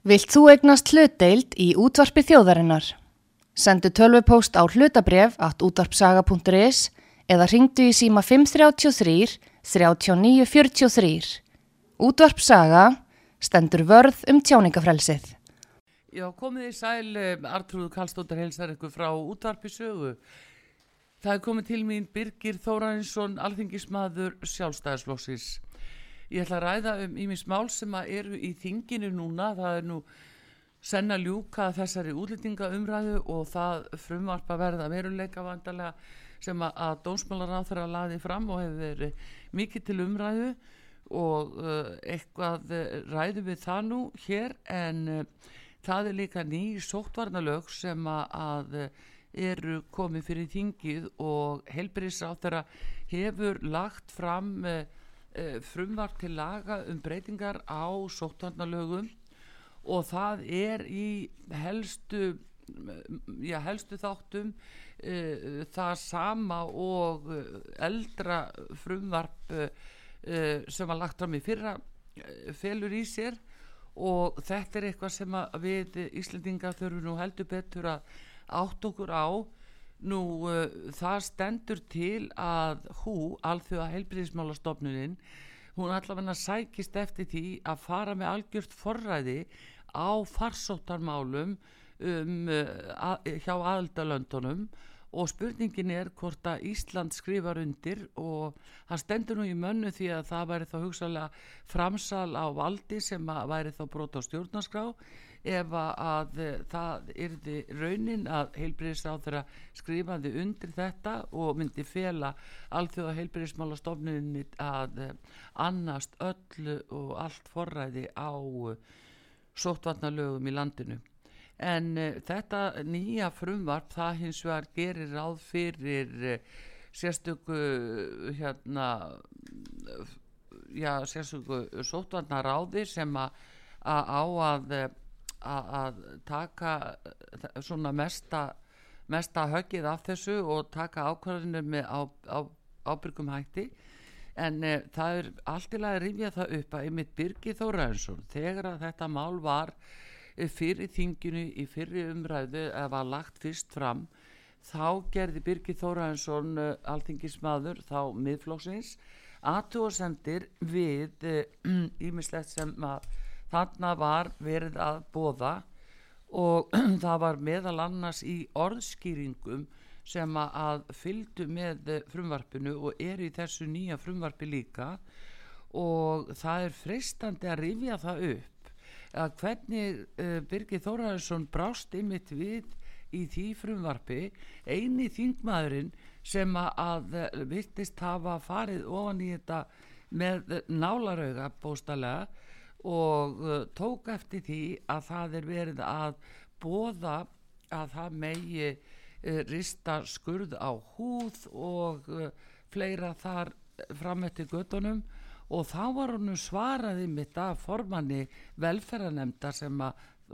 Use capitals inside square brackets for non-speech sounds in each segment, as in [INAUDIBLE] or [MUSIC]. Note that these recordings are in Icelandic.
Vilt þú egnast hlutdeild í útvarpi þjóðarinnar? Sendu tölvupóst á hlutabref at útvarpsaga.is eða ringdu í síma 533 3943. Útvarpsaga stendur vörð um tjáningafrelsið. Já, komið í sæl, eh, Artrúð Kallstóttar helsar ykkur frá útvarpi sögu. Það er komið til mín Birgir Þórainsson, alþingismadur sjálfstæðisflóksins. Ég ætla að ræða um ímis mál sem eru í þinginu núna. Það er nú senna ljúka þessari útlýtingaumræðu og það frumvarpa verða veruleika vandarlega sem að dónsmálar á þeirra laði fram og hefur verið mikið til umræðu og uh, eitthvað uh, ræðu við það nú hér en uh, það er líka ný sóttvarnalög sem að eru komið fyrir þingið og helbriðs á þeirra hefur lagt fram uh, frumvart til laga um breytingar á sóttvarnalögum og það er í helstu, já, helstu þáttum uh, það sama og eldra frumvarp uh, sem var lagt fram í fyrra felur í sér og þetta er eitthvað sem við Íslandinga þurfum nú heldur betur að átt okkur á Nú, uh, það stendur til að hú, alþjóða heilbríðismálastofnunin, hún allavega sækist eftir því að fara með algjört forræði á farsóttarmálum um, uh, að, hjá aðaldalöndunum og spurningin er hvort að Ísland skrifar undir og það stendur nú í mönnu því að það væri þá hugsalega framsal á valdi sem væri þá brot á stjórnarskrá ef að það yrði raunin að heilbyrðisráð þeirra skrifaði undir þetta og myndi fela alþjóða heilbyrðismálastofnunni að annast öllu og allt forræði á sóttvarnalögum í landinu. En þetta nýja frumvarp það hins vegar gerir ráð fyrir sérstöku hérna já sérstöku sóttvarnaráði sem að á að að taka svona mesta mesta höggið af þessu og taka ákvarðinu með á, á, ábyrgum hætti. En e, það er alltilega að rifja það upp að einmitt Birgir Þóraðinsson þegar að þetta mál var fyrir þinginu í fyrir umræðu eða var lagt fyrst fram þá gerði Birgir Þóraðinsson alþingismadur þá miðflóksins aðtúasendir við [CLEARS THROAT] ímislegt e, sem að þarna var verið að bóða og [CLEARS THROAT] það var meðal annars í orðskýringum sem að fylgdu með frumvarpinu og er í þessu nýja frumvarpi líka. Og það er freistandi að rifja það upp að hvernig uh, Birgir Þóraðarsson brást ymitt við í því frumvarpi. Eini þingmaðurinn sem að vittist hafa farið ofan í þetta með nálarauga bóstalega og uh, tók eftir því að það er verið að bóða að það megi uh, rista skurð á húð og uh, fleira þar fram eftir göttunum og þá var hann svaraði mitt af formanni velferðanemnda sem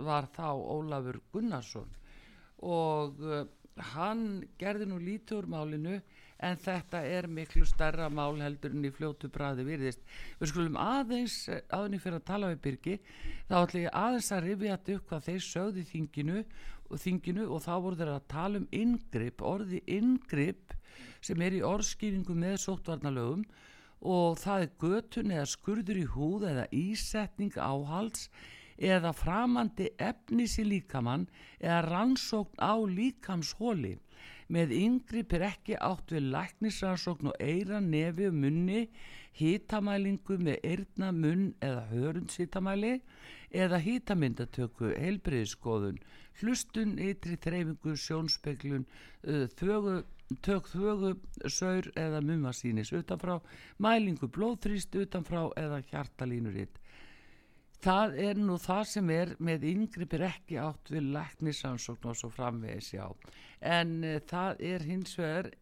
var þá Ólafur Gunnarsson. Og uh, hann gerði nú lítur málinu en þetta er miklu starra mál heldur en í fljótu bræði virðist. Við skulum aðeins, aðeins fyrir að tala við Birgi, þá ætlum ég aðeins að rifja þetta upp hvað þeir sögði þinginu þinginu og þá voru þeir að tala um yngripp, orði yngripp sem er í orðskýringu með sóttvarnalögum og það er götun eða skurður í húð eða ísetning áhalds eða framandi efnis í líkamann eða rannsókn á líkamshóli með yngripp er ekki átt við læknisrannsókn og eira, nefi og munni, hítamælingu með eirna, munn eða hörundshítamæli eða hítamyndatöku, heilbreyðskoðun, hlustun, ytri þreyfingu, sjónspeglun, þögu, tök þögu, saur eða mummasínis utanfrá, mælingu blóðþrýst utanfrá eða hjartalínuritt það er nú það sem er með yngrippir ekki átt við læknisansókn og svo framvegis já. En uh, það er hins vegar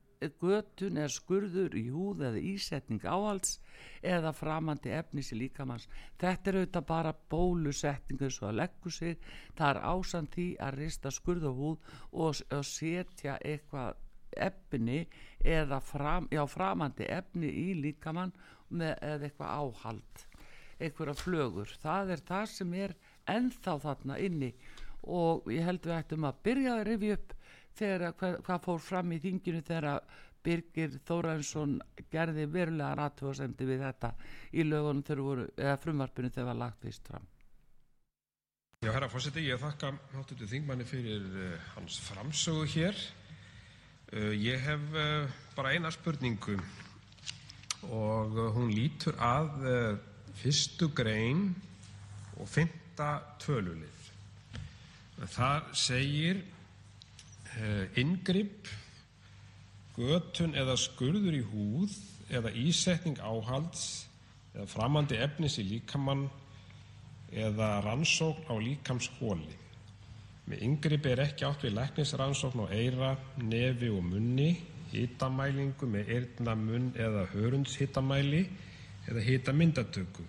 götun er skurður í húð eða ísetning áhalds eða framandi efnis í líkamanns þetta er auðvitað bara bólusetningu svo að leggu sig. Það er ásand því að rista skurð og húð og, og setja eitthvað efni eða fram, já, framandi efni í líkamann með, eða eitthvað áhald einhverja flögur það er það sem er ennþá þarna inni og ég held við ættum að byrja að rifja upp þegar hvað, hvað fór fram í þinginu þegar Birgir Þóransson gerði verulega ratúasemdi við þetta í lögunum þegar voru, eða frumvarpinu þegar var lagt vist fram. Já, herra fórseti, ég þakka háttutu þingmanni fyrir uh, hans framsögu hér. Uh, ég hef uh, bara eina spurningu og hún lítur að fyrstu grein og fymta tölulið. Það segir yngripp götun eða skurður í húð eða ísetning áhalds eða framandi efnis í líkamann eða rannsókn á líkamshóli. Með yngripi er ekki átt við læknisrannsókn á eira, nefi og munni, hitamælingu með eirna munn eða hörundshitamæli eða hitamyndatöku,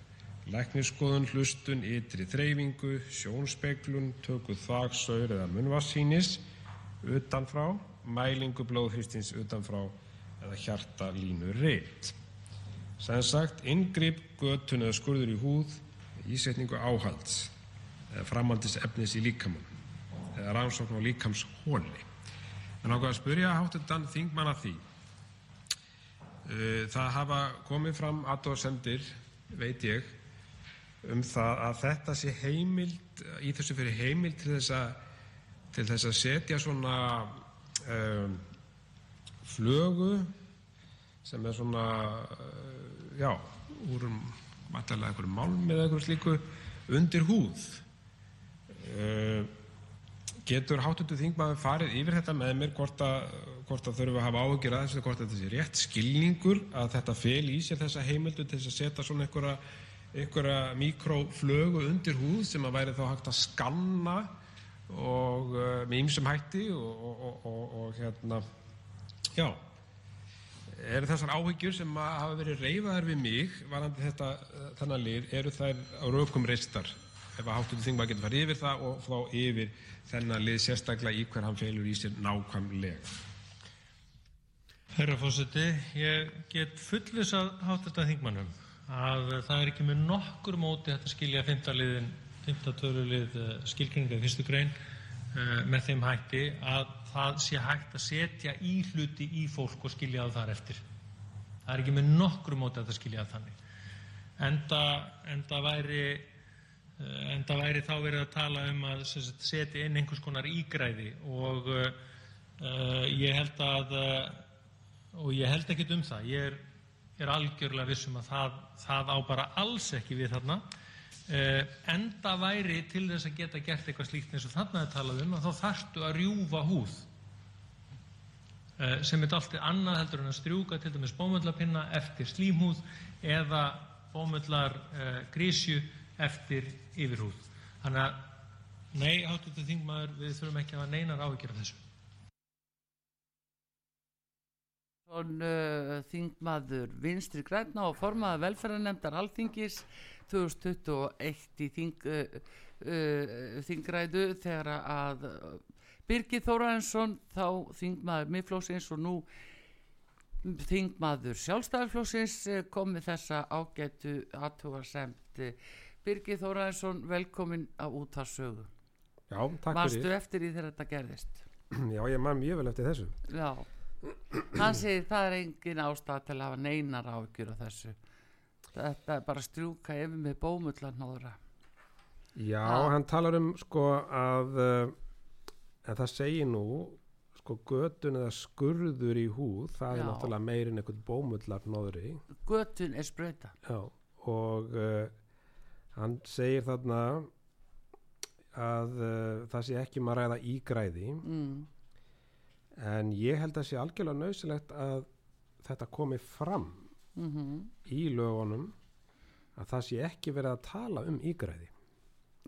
læknisskoðun, hlustun, ytri þreyfingu, sjónspeglun, töku þvagsaur eða munnvarsýnis utanfrá mælingu blóðþrýstings utanfrá eða hjartalínurit. Sem sagt, inngrip, götun eða skurður í húð, ísetningu áhalds eða framhaldisefnis í líkamann eða rannsókn á líkamshóli. En ákveð að spyrja háttundan þingmann að því. Uh, það hafa komið fram aðdóðsendir, veit ég, um að sé í þessu fyrir heimild til þess að, setja svona um, flögu sem er svona, uh, já, úr um matalega einhverju málmi eða einhverju slíku undir húð. Getur háttundu þingmaður farið yfir þetta með mér hvort að, hvort að þurfum að hafa áhugir aðeins eða hvort þetta sé rétt skilningur að þetta fel í sér þessa heimildu til þess að setja svona einhverja, einhverja mikroflögu undir húð sem að væri þá hægt að skanna og uh, með ýmsum hætti og, og, og, og hérna já. Eru þessar áhyggjur sem hafa verið reyfaðar við mig varandi þetta þennan lið eru þær á rökum reistar? Ef að háttuðu þingmaður getur farið yfir það og þá yfir þennan lið sérstaklega í hver hann felur í sér nákvæmlega Herra fórseti, ég get fullvisað háttuðu þingmannum að það er ekki með nokkur móti að skilja fymtaliðin 5. tölulið skilgreininga í fyrstu grein með þeim hætti að það sé hægt að setja í hluti í fólk og skilja það þar eftir. Það er ekki með nokkru móti að það skilja það þannig. Enda, enda, væri, enda væri þá verið að tala um að setja inn einhvers konar ígræði og uh, ég held að og ég held ekkert um það. Ég er, er algjörlega vissum að það, það á bara alls ekki við þarna enda væri til þess að geta gert eitthvað slíkt eins og þarna er talað um að þá þarftu að rjúfa húð sem er allt annað heldur en að strjúka til dæmis bómöllapinna eftir slímhúð eða bómöllar grísju eftir yfirhúð. Þannig að nei, háttuðu þingmaður, við þurfum ekki að áhyggjur af þessu. Uh, þingmaður Vinstri Græna og formaða velferðarnemndar Alþingis 2021 í þing, uh, uh, þingræðu þegar að Birgir Þóraðinsson þá þingmaður miðflóksins og nú þingmaður sjálfstæðarflóksins kom með þessa ágætu aðtúarsemt Birgir Þóraðinsson velkomin á útarsögu Já, takk fyrir. Varstu eftir því þegar þetta gerðist? Já, ég man mjög vel eftir þessu. Já hann segir það er engin ástæð til að hafa neinar ágjur á þessu. Þetta er bara strjúka yfir með bómullan hóðra Já, ah. hann talar um sko að uh, en það segir nú sko götun eða skurður í húð það Já. er náttúrulega meirinn eitthvað bómullar nóðri götun er spröyta Já, og uh, hann segir þarna að uh, það sé ekki maður ræða ígræði. Mm en ég held að sé algjörlega nöðsilegt að þetta komi fram mm -hmm. í lögunum að það sé ekki verið að tala um ígræði.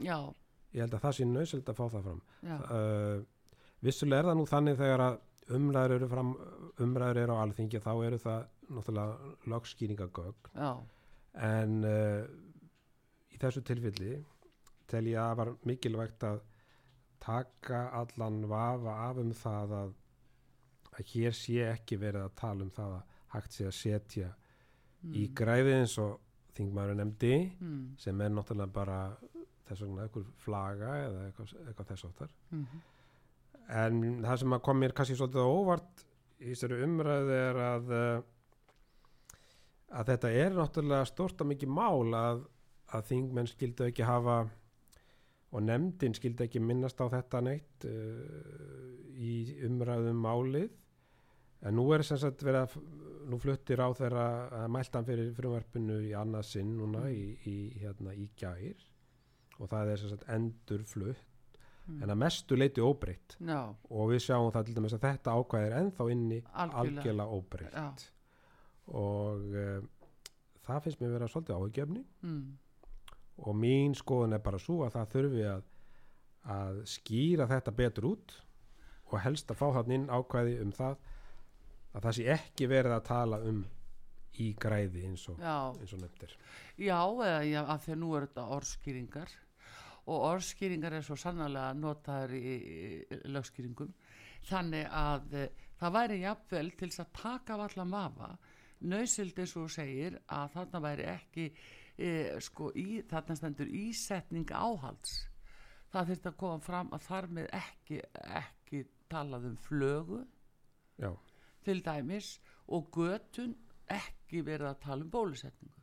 Já. Ég held að það sé nöðsilegt að fá það fram. Uh, vissulega er það nú þannig þegar að umræður eru fram umræður eru á alþingi þá eru það náttúrulega lagskýringagögg en uh, í þessu tilfelli tel ég að var mikilvægt að taka allan vafa af um það að að hér sé ekki verið að tala um það að hægt sé að setja mm. í græði eins og þingmaður nefndi mm. sem er náttúrulega bara þess vegna einhver flaga eða eitthvað, eitthvað þess áttar mm -hmm. en það sem að kom mér kannski svolítið óvart í þessari umræðu er að uh, að þetta er náttúrulega stort og mikið mál að, að þingmenn skildu ekki hafa og nefndin skildi ekki minnast á þetta neitt uh, í umræðum málið en nú er sem sagt verið að nú fluttir á þeirra að mæltan fyrir frumvarpinu í annað sinn núna mm. í, í, hérna, í gær og það er sem sagt endur flutt mm. en að mestu leiti óbreytt no. og við sjáum það til dæmis að þetta ákvæðir ennþá inni algjörlega óbreytt ja. og uh, það finnst mér verið að svolítið áhugjefni mm. og mín skoðun er bara svo að það þurfi að, að skýra þetta betur út og helst að fá hann inn ákvæði um það að það sé ekki verið að tala um í græði eins og, eins og nefndir Já, eða já, af því að nú er þetta orðskýringar. Og orðskýringar er svo sannlega notaður í, í lögskýringum. Þannig að e, það væri jafnvel til þess að taka allan vafa nöysild eins og segir að þarna væri ekki e, sko í, þarna stendur ísetning áhalds. Það þurft að koma fram að þar með ekki, ekki talað um flögu. Já til dæmis og götun ekki verið að tala um bólusetningu.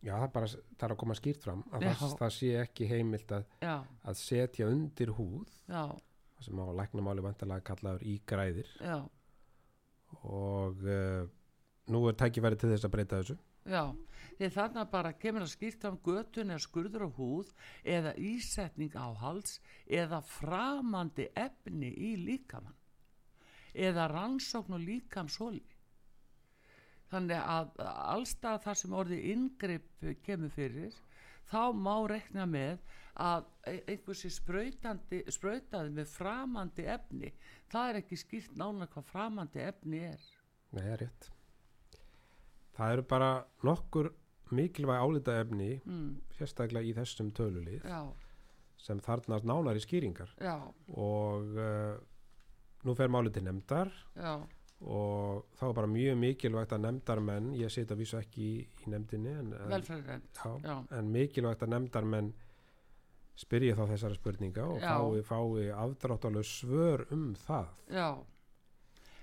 Já, það er bara það er að koma skýrt fram að það, það sé ekki heimilt að, að setja undir húð Já. sem á læknamáli vantilega kallaður í græðir Já. og uh, nú er tækifæri til þess að breyta þessu. Já, því þannig að bara kemur að skýrta um götun eða skurður á húð eða ísetning á hals eða framandi efni í líkamann eða rannsókn og líkamsóli þannig að allstað þar sem orðið ingripp kemur fyrir þá má rekna með að e- einhversi spröytandi með framandi efni það er ekki skilt nána hvað framandi efni er Nei, það er rétt það eru bara nokkur mikilvæg álita efni mm. sérstaklega í þessum tölulið Já. sem þarnast nánar í skýringar Já. og uh, nú fer málið til nefndar Já. og þá er bara mjög mikilvægt að nefndarmenn ég setja vísu ekki í, í nefndinni en, en, en mikilvægt að nefndarmenn spyrja þá þessara spurninga og fái, fái afdráttalög svör um það. Já,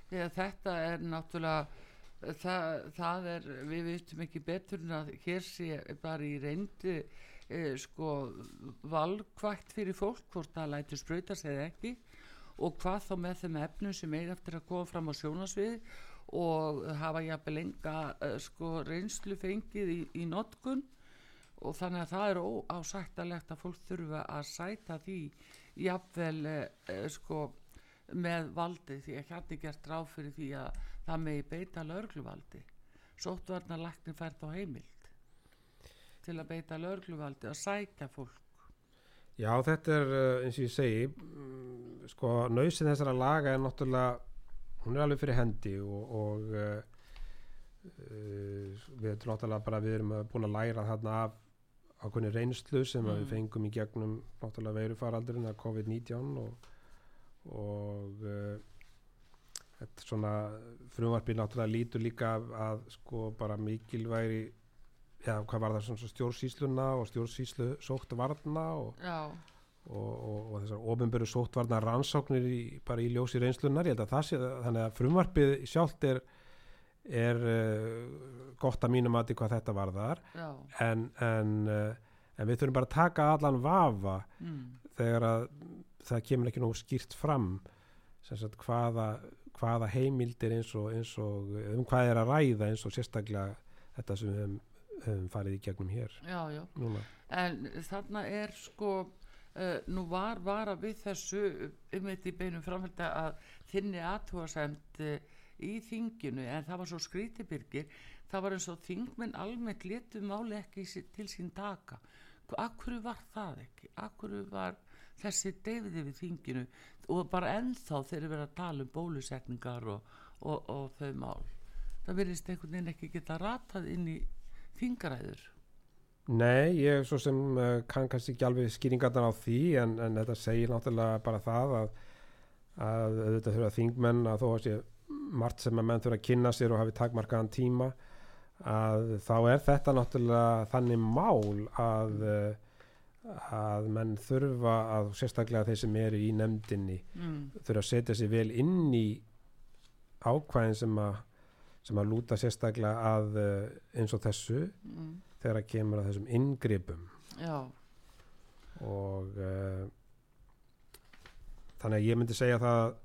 Þegar þetta er náttúrulega það, það er, við veitum ekki betur en að hér sé bara í reyndi eh, sko valkvægt fyrir fólk hvort það lætur spröyta sig ekki og hvað þá með þeim efnum sem er eftir að koma fram á sjónasvið og hafa jafnvel enga uh, sko, reynslu fengið í, í notkun. Og þannig að það er óásættalegt að fólk þurfa að sæta því jafnvel uh, sko, með valdi því að hérna gert ráð fyrir því að það megi beita lögluvaldi sóttvarnarlækni fært á heimild til að beita lögluvaldi að sækja fólk Já, þetta er eh, eins og ég segi mm, sko, nöysin þessara laga er náttúrulega, hún er alveg fyrir hendi og, og uh, uh, við erum náttúrulega bara, við erum búin að læra þarna af ákveðni reynslu sem mm. við fengum í gegnum náttúrulega veirufaraldurinn að COVID-19 og, og uh, þetta svona frumvarpið náttúrulega lítur líka að, sko bara mikilvægi já, hvað var það stjórnsýsluna og stjórnsýslu sóttvarna og, og, og, og þessar ofinböru sóttvarna rannsóknir í, bara í ljósi reynslunar ég held að það sé þannig að frumvarpið sjálft er, er uh, gott að mínum aðti hvað þetta var þar en, en, uh, en við þurfum bara að taka allan vafa mm. þegar að það kemur ekki nógu skýrt fram sagt, hvaða, hvaða heimildir eins og um hvað er að ræða eins og sérstaklega þetta sem við hefum hefum farið í gegnum hér já, já. en þarna er sko uh, nú var vara við þessu um eitt í beinum framhald að þinni aðtúasemt uh, í þinginu en það var svo skrítibyrgir það var eins og þingmenn almennt letu máli ekki til sín taka. Akkur var það ekki? Akkur var þessi deyfiði við þinginu og bara ennþá þeir eru verið að tala um bólusetningar og, og, og þau mál? Það verðist einhvern veginn ekki geta ratað inn í fingaræður Nei, ég svo sem uh, kann kannski ekki alveg skýringarnar á því en, en þetta segir náttúrulega bara það að, að auðvitað þurfa þingmenn að þó að sé margt sem að menn þurfa að kynna sér og hafi takmarkaðan tíma að þá er þetta náttúrulega þannig mál að, að menn þurfa að sérstaklega þeir sem eru í nefndinni mm. þurfa að setja sér vel inn í ákvæðin sem að sem að lúta sérstaklega að uh, eins og þessu mm. þegar að kemur að þessum inngripum Já. og uh, þannig að ég myndi segja það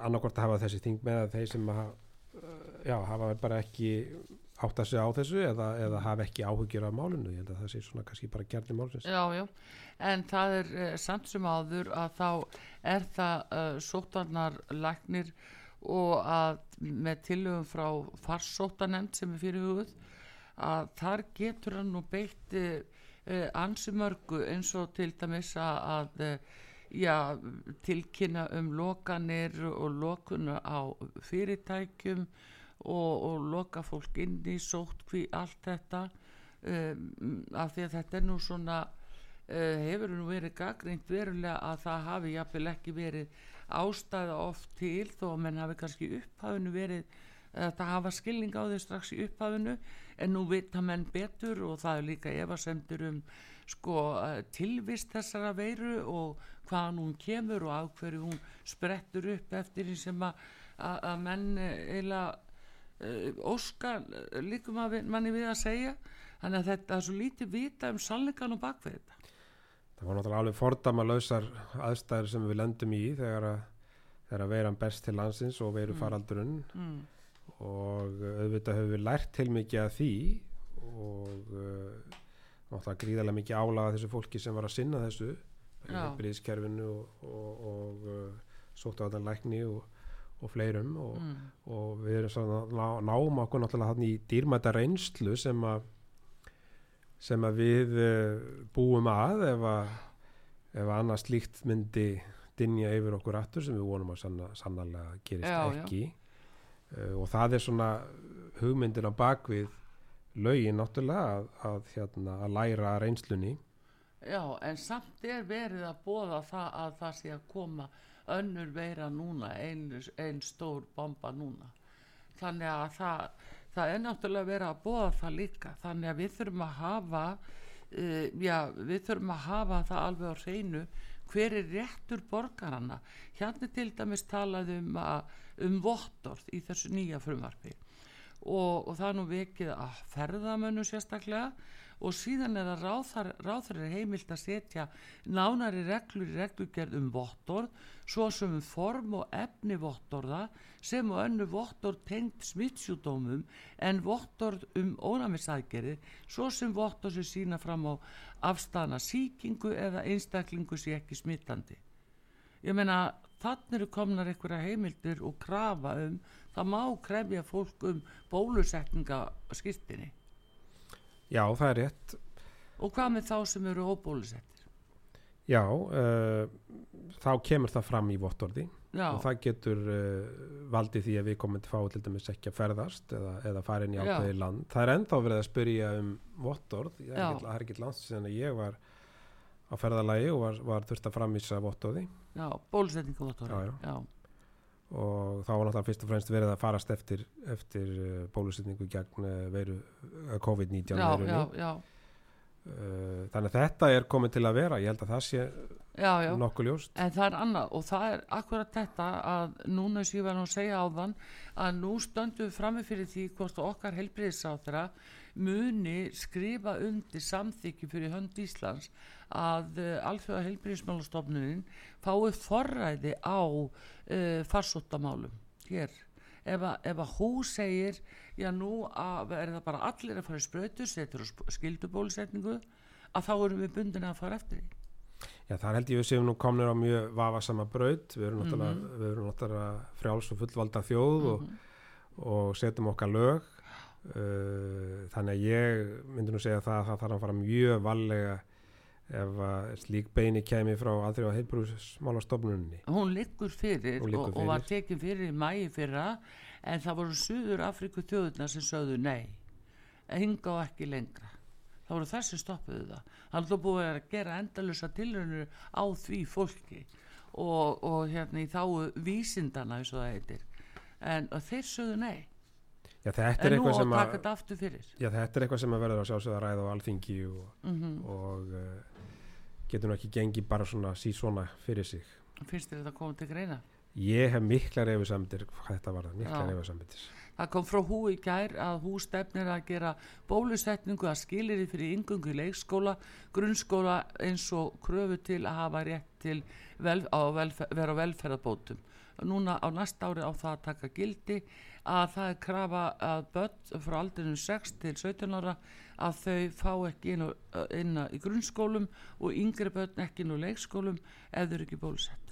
annarkort að hafa þessi ting með að þeir sem að, uh, já, hafa bara ekki átt að segja á þessu eða, eða hafa ekki áhugjur af málunum, ég held að það sé svona kannski bara gerðni málsins. Já, já, en það er eh, samt sem áður að þá er það uh, sótvarnar læknir og að með tilögum frá farsóttanemnd sem er fyrir hugð að þar getur hann nú beitt uh, ansi mörgu eins og til dæmis að uh, já, tilkynna um lokanir og lokuna á fyrirtækjum og, og loka fólk inn í sótt hví allt þetta um, af því að þetta er nú svona uh, hefur nú verið gaggringt verulega að það hafi jafnvel ekki verið ástæða oft til þó að menn hafi kannski upphafinu verið þetta hafa skilning á því strax í upphafinu en nú vita menn betur og það er líka efasemtur um sko tilvist þessara veiru og hvaðan hún kemur og af hverju hún sprettur upp eftir því sem að, að menn uh, óskar eh, líkum að manni við að segja. Þannig að þetta er svo lítið vita um sannleikan og bakveð þetta Það var náttúrulega alveg fordama lausar aðstæður sem við lendum í þegar að, þegar að veran best til landsins og veru mm. faraldurinn mm. og auðvitað höfum við lært til mikið að því og uh, náttúrulega gríðarlega mikið álaga þessu fólki sem var að sinna þessu bríðskerfinu og, og, og uh, sóttu á þetta lækni og og fleirum og, mm. og við erum ná, náum okkur náttúrulega hann í dýrmæta reynslu sem að sem að við uh, búum að ef að ef að annars líkt myndi dinja yfir okkur aftur sem við vonum að sanna, sannarlega gerist já, ekki. Já. Uh, og það er svona hugmyndin á bakvið lögin náttúrulega að, að, hérna, að læra reynslunni. Já en samt er verið að bóða það að það sé að koma önnur veira núna einn ein stór bomba núna. Þannig að það, það er náttúrulega verið að bóða það líka. Þannig að við þurfum að hafa uh, já, við þurfum að hafa það alveg á hreinu hver er réttur borgarana hérna til dæmis talaðum um vottorð í þessu nýja frumvarfi og, og það er nú vikið að ferðamönu sérstaklega og síðan er að ráþar er heimilt að setja nánari reglur í reglugerð um vottorð svo sem um form og efni vottorða sem og önnu vottorð tengt smittsjúdómum en vottorð um ónæmisækjari svo sem vottorð sem sína fram á afstana síkingu eða einstaklingu sem ekki smittandi ég meina þannig eru komnar einhverja heimildir og krafa um það má krefja fólk um bólusetningaskirtinni Já, það er rétt. Og hvað með þá sem eru óbólusettir? Já, uh, þá kemur það fram í vottordi Já. og það getur uh, valdið því að við komum til fá til dæmis ekki að ferðast eða, eða fara inn í ákveði land. Það er ennþá verið að spyrja um vottord. Það er ekki lands sem ég var á ferðalagi og var, var þurft að framvisa vottordi. Já. Já, já. já og þá var náttúrulega fyrst og fremst verið að farast eftir, eftir uh, bólusetningu gegn uh, veru uh, COVID-19 verunni þannig að þetta er komið til að vera ég held að það sé já, já. nokkuð ljóst. En það er annað og það er akkurat þetta að núna sem ég var nú að segja á þann að nú stöndum við frammi fyrir því hvort okkar helbriðsáþra muni skrifa undir samþykju fyrir hönd Íslands að uh, alþjóða heilbríðismálastofnunin fáið forræði á uh, farsóttamálum hér. Ef að, ef að hú segir já nú að, er það bara allir að fara í spröytu, setur skildubólusetningu að þá erum við bundin að fara eftir því Já það held ég við séum nú komnir á mjög vafasama braut við erum náttúrulega, mm -hmm. við erum náttúrulega frjáls og fullvalda þjóð mm -hmm. og, og setjum okkar lög uh, þannig að ég myndi nú segja það að það þarf að fara mjög vallega ef slík beini kemi frá aðrið á heilbrúsmálastofnunni hún liggur fyrir, hún liggur fyrir. Og, og var tekin fyrir í mæi fyrra en það voru Suður Afriku þjóðuna sem sögðu nei hinga og ekki lengra það voru þessi stoppuðu það. Það er búið að gera endalusa tilrönur á því fólki og, og hérna í þá vísindana eins og það heitir. En þeir sögðu nei. Já, en nú á að taka þetta aftur fyrir. Já, þetta er eitthvað sem að verður að sjálfsögða ræða á alþingi og, mm -hmm. og uh, getur nú ekki gengi bara svona sí svona fyrir sig. Finnst þér þetta komið til greina? Ég hef mikla reyfusamdir þetta var það, mikla reyfusamdir Það kom frá hú í gær að hú stefnir að gera bólusetningu að skilir fyrir yngungu leikskóla grunnskóla eins og kröfu til að hafa rétt til vel, að velfer, vera velferðabótum núna á næst ári á það að taka gildi að það er krafa að börn frá aldrinum 6 til 17 ára að þau fá ekki inn, inn í grunnskólum og yngri börn ekki inn á leikskólum þau eru ekki bólusett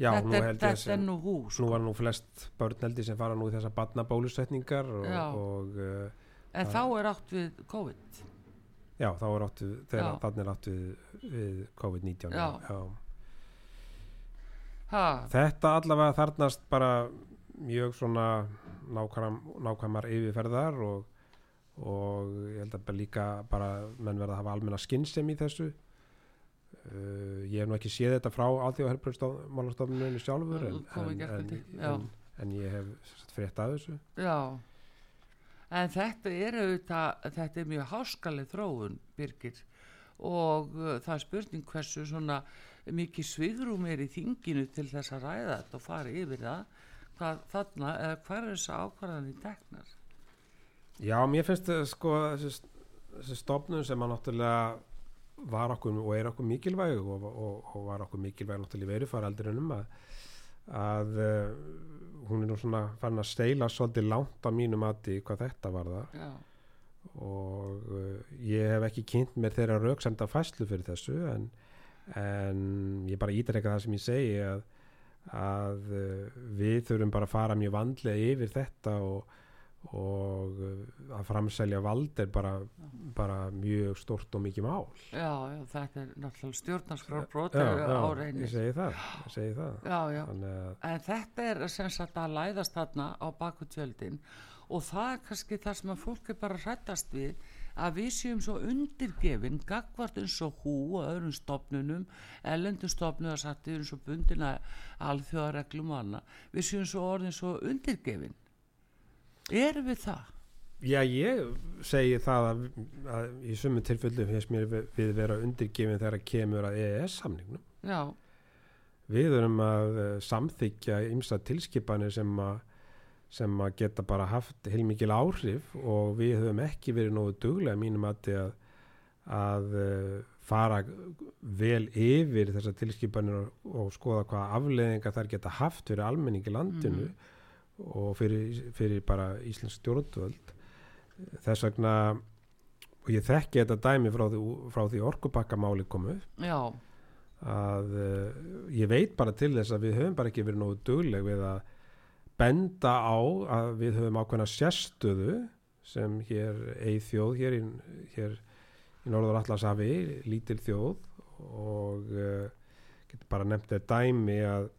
Já, þetta er, þetta er nú hú sko. Nú var nú flest börn heldur sem fara nú í þessa barnabólusetningar og, og, uh, En þá er átt við COVID. Já, þá er átt við þegar þannig er átt við, við COVID-19 Já, já. Þetta allavega þarnast bara mjög svona nákvæm, nákvæmar yfirferðar og, og ég held að líka bara menn verða að hafa almenna skinnsem í þessu uh, ég hef nú ekki séð þetta frá alþjóðahelbröðstofnuninu sjálfur en, en, en, en ég hef frétt að þessu. Já. En þetta er auðvitað þetta er mjög háskalið þróun Birgir og uh, það er spurning hversu svona mikið svigrum er í þinginu til þess að ræða þetta og fara yfir það hvað þarna, eða hvað er þess að ákvarðan í teknar? Já, mér finnst það sko þessi, þessi stofnun sem að náttúrulega var okkur og er okkur mikilvæg og, og, og var okkur mikilvæg náttúrulega í verufaraldrinum að, að uh, hún er nú svona farin að steila svolítið langt á mínum aði hvað þetta var það Já. og uh, ég hef ekki kynnt mér þeirra rauksamda fæslu fyrir þessu en, en ég bara ítreka það sem ég segi að að uh, við þurfum bara að fara mjög vandlega yfir þetta og, og uh, að framsælja vald er bara, bara mjög stort og mikið mál. Já, já þetta er náttúrulega stjórnarskrárbrót á reynir Ég segi það, ég segi það. Já, já. En þetta er sem sagt að læðast þarna á bakutjöldin og það er kannski það sem að fólk er bara hrættast við að við séum svo undirgefin gagvart eins og hú og öðrum stopnunum ellendustofnum að sattu eins og bundina alþjóðareglum og annað. Við séum svo orðin svo undirgefin erum við það? Já ég segi það að, að í sumu tilfellu finnst mér við, við vera undirgefin þegar að kemur að EES samningnum Já Við erum að uh, samþykja ymsa tilskipanir sem að sem að geta bara haft heilmikil áhrif og við höfum ekki verið nógu duglega mínum að, að uh, fara vel yfir þessar tilskipanir og, og skoða hvaða afleðinga þær geta haft fyrir almenningi landinu mm. Og fyrir, fyrir bara Íslands stjórnvöld. Þess vegna og ég þekki þetta dæmi frá því, frá því orkupakkamáli komu að uh, ég veit bara til þess að við höfum bara ekki verið nógu dugleg við að benda á að við höfum ákveðna sérstöðu sem hér eið þjóð hér í, hér í Norður Allarsafi, lítil þjóð og uh, getur bara nefnt þetta dæmi að,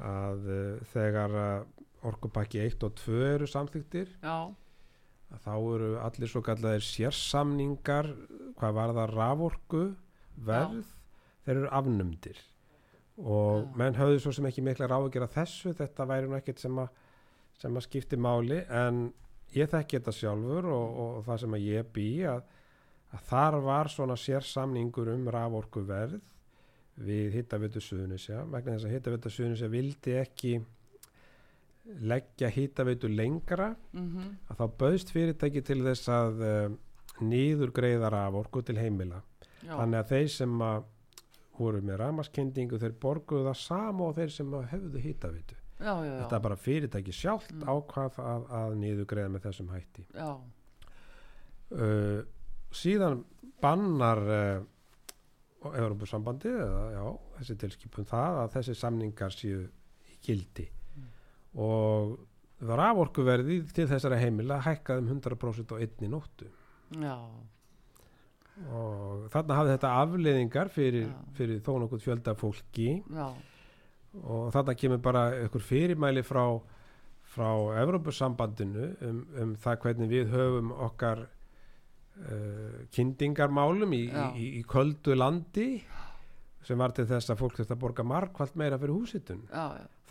að uh, þegar orkupakki 1 og 2 eru samþyktir þá eru allir svo kallar sérsamningar hvað var það raforku verð, Já. þeir eru afnumdir og ja. menn höfðu svo sem ekki mikla ráðgjör að þessu, þetta væri nú ekkert sem að, sem að skipti máli en ég þekki þetta sjálfur og, og, það sem að ég bý að, að þar var svona sérsamningur um rávorku verð við hittavitu suðunisja vegna þess að hittavitu suðunisja vildi ekki leggja hittavitu lengra mm -hmm. að þá bauðst fyrirtæki til þess að uh, nýður greiðar af orku til heimila Já. þannig að þeir sem að voru með ramaskendingu þeir borguðu það sama og þeir sem hefðu hýtavitu þetta er bara fyrirtæki sjálft mm. ákvað að, að niður greiða með þessum hætti uh, síðan bannar uh, Európa-sambandi eða já, þessi tilskipun það að þessi samningar séu í gildi. Og það var aforkuverði til þessara heimila hækkað um 100% á einni nóttu. Já. Og þarna hafði þetta afleðingar fyrir, fyrir þó nokkuð fjölda fólki. Já. og þarna kemur bara einhver fyrirmæli frá frá Evrópussambandinu um, um það hvernig við höfum okkar uh, kyndingarmálum í, í, í, köldu landi sem var til þess að fólk þurfti að borga markvallt meira fyrir húsitun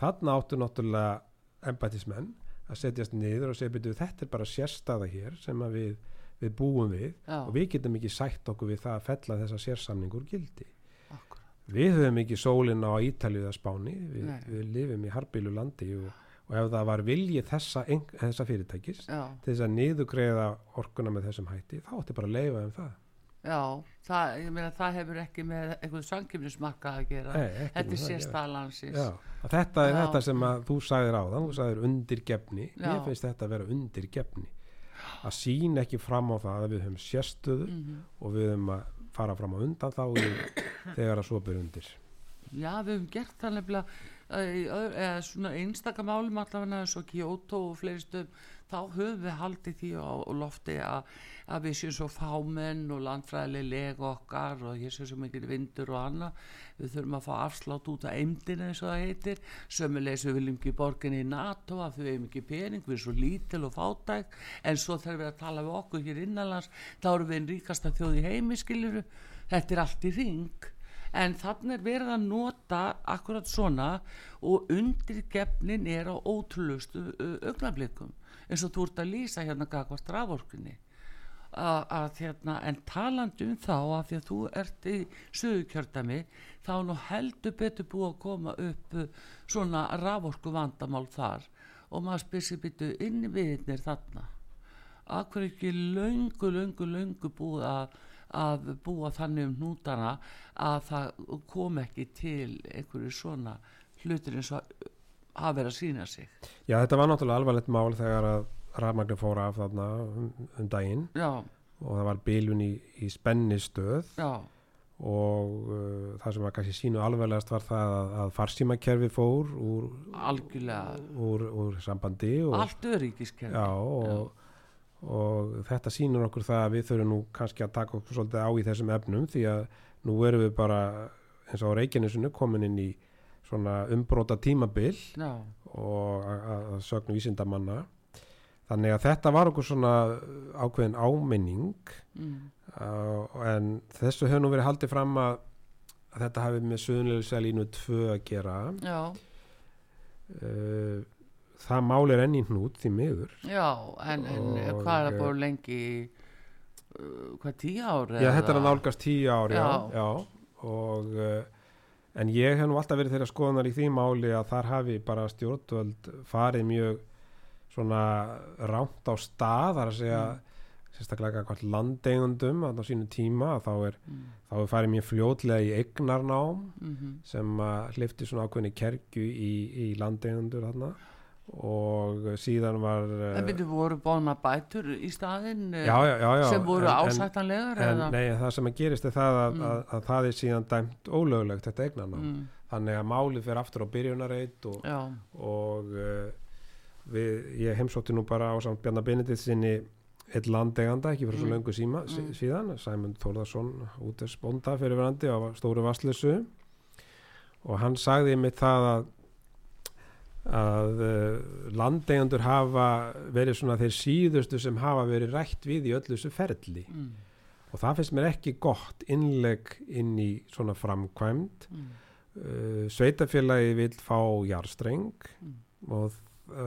þarna áttu náttúrulega embætismenn að setjast niður og segja byrju þetta er bara sérstaða hér sem við, við búum við Já. og við getum ekki sætt okkur við það að fella þessa sérsamningur gildi Akkur. við höfum ekki sólinn á Ítalið að spáni við, við lifum í harbilu landi og, og ef það var viljið þessa, þessa fyrirtækis Já. til þess að niðugreiða orkuna með þessum hætti þá ætti bara að leifa um það Já, það, meina, það hefur ekki með einhvern sangkjöfnismarka að gera. Nei, þetta er sérstalansins þetta er Já. þetta sem þú sagðir á þann þú sagðir undirgefni. Ég finnst þetta að vera undirgefni. Að sína ekki fram á það að við höfum sérstöðu mm -hmm. og við höfum að fara fram á undan þá [COUGHS] þegar að svo byrjum undir. Já, við höfum gert það nefnilega eða svona einstakamálum allavega eins og Kyoto og fleiri stöðum þá höfum við haldið því á lofti að að við séum svo fámenn og landfræðileg leg okkar og ég sé svo mikil vindur og annað. Við þurfum að fá afslátt út af eimdina eins og það heitir. Sömulegs við viljum ekki borgin í NATO af því við hefum ekki pening, við erum svo lítil og fátæk. En svo þegar við að tala við okkur hér innanlands þá erum við einn ríkasta þjóð í heimi skiljuru, þetta er allt í ring en þannig er verið að nota akkurat svona og undirgefnin er á ótrúlustu augnablikum eins og þú ert að lýsa hérna gagvart raforkunni að, að hérna, en talandu um þá að því að þú ert í sögukjördami þá nú heldur betur búið að koma upp uh, svona raforku vandamál þar. Og maður spyrir betur inn í viðnir þarna akkur ekki laungu, laungu, laungu búið að, að búa þannig um nútana að það kom ekki til einhverju svona hlutir eins og að vera að sína sig. Já, þetta var náttúrulega alvarlegt mál þegar að rafmagnir fóra af þarna um, um daginn. Já. og það var bílun í, í spennistöð. Já. og uh, það sem var kannski sínu alveglegast var það að, að farsímakerfi fór úr, úr, úr sambandi og, allt öryggískerfi og, og þetta sínur okkur það að við þurfum nú kannski að taka okkur svolítið á í þessum efnum því að nú erum við bara eins og á Reykjanesinu komin inn í svona umbróta tímabil Já. og að sögnu vísindamanna þannig að þetta var okkur svona ákveðin áminning mm. uh, en þessu hefur nú verið haldið fram að, að þetta hafi með suðunleguselínu 2 að gera uh, það málir enn í hnút því miður Já, en, en hvað er það búin lengi uh, hvað tíu ári? Já, þetta er að nálgast tíu ári já, já, já og uh, en ég hef nú alltaf verið þeirra skoðanar í því máli að þar hafi bara stjórnvöld farið mjög svona rámt á stað þar að segja mm. sérstaklega eitthvað landeigundum á sínu tíma þá er, mm. þá er farið mjög fljótlega í egnarnám mm -hmm. sem hlifti svona ákveðni kerkju í, í landeigundur þarna og síðan var en byrju voru bóna bætur í staðin já, já, já, sem voru ásættanlegar en, en nei, það sem gerist er það að, mm. að, að það er síðan dæmt ólöglegt þetta eignarnám mm. þannig að málið fyrir aftur á byrjunareit og, og uh, við, ég heimsótti nú bara á samt Bjarnar Benedikt sinni eitt landeganda, ekki fyrir mm. svo löngu síma mm. síðan, Sæmund Þórðarsson út af sponda fyrir verandi á stóru vastlösu og hann sagði mitt það að að uh, landegandur hafa verið svona þeir síðustu sem hafa verið rætt við í öllu þessu ferli mm. og það finnst mér ekki gott innleg inn í svona framkvæmt mm. uh, sveitafélagi vil fá jarstreng mm. og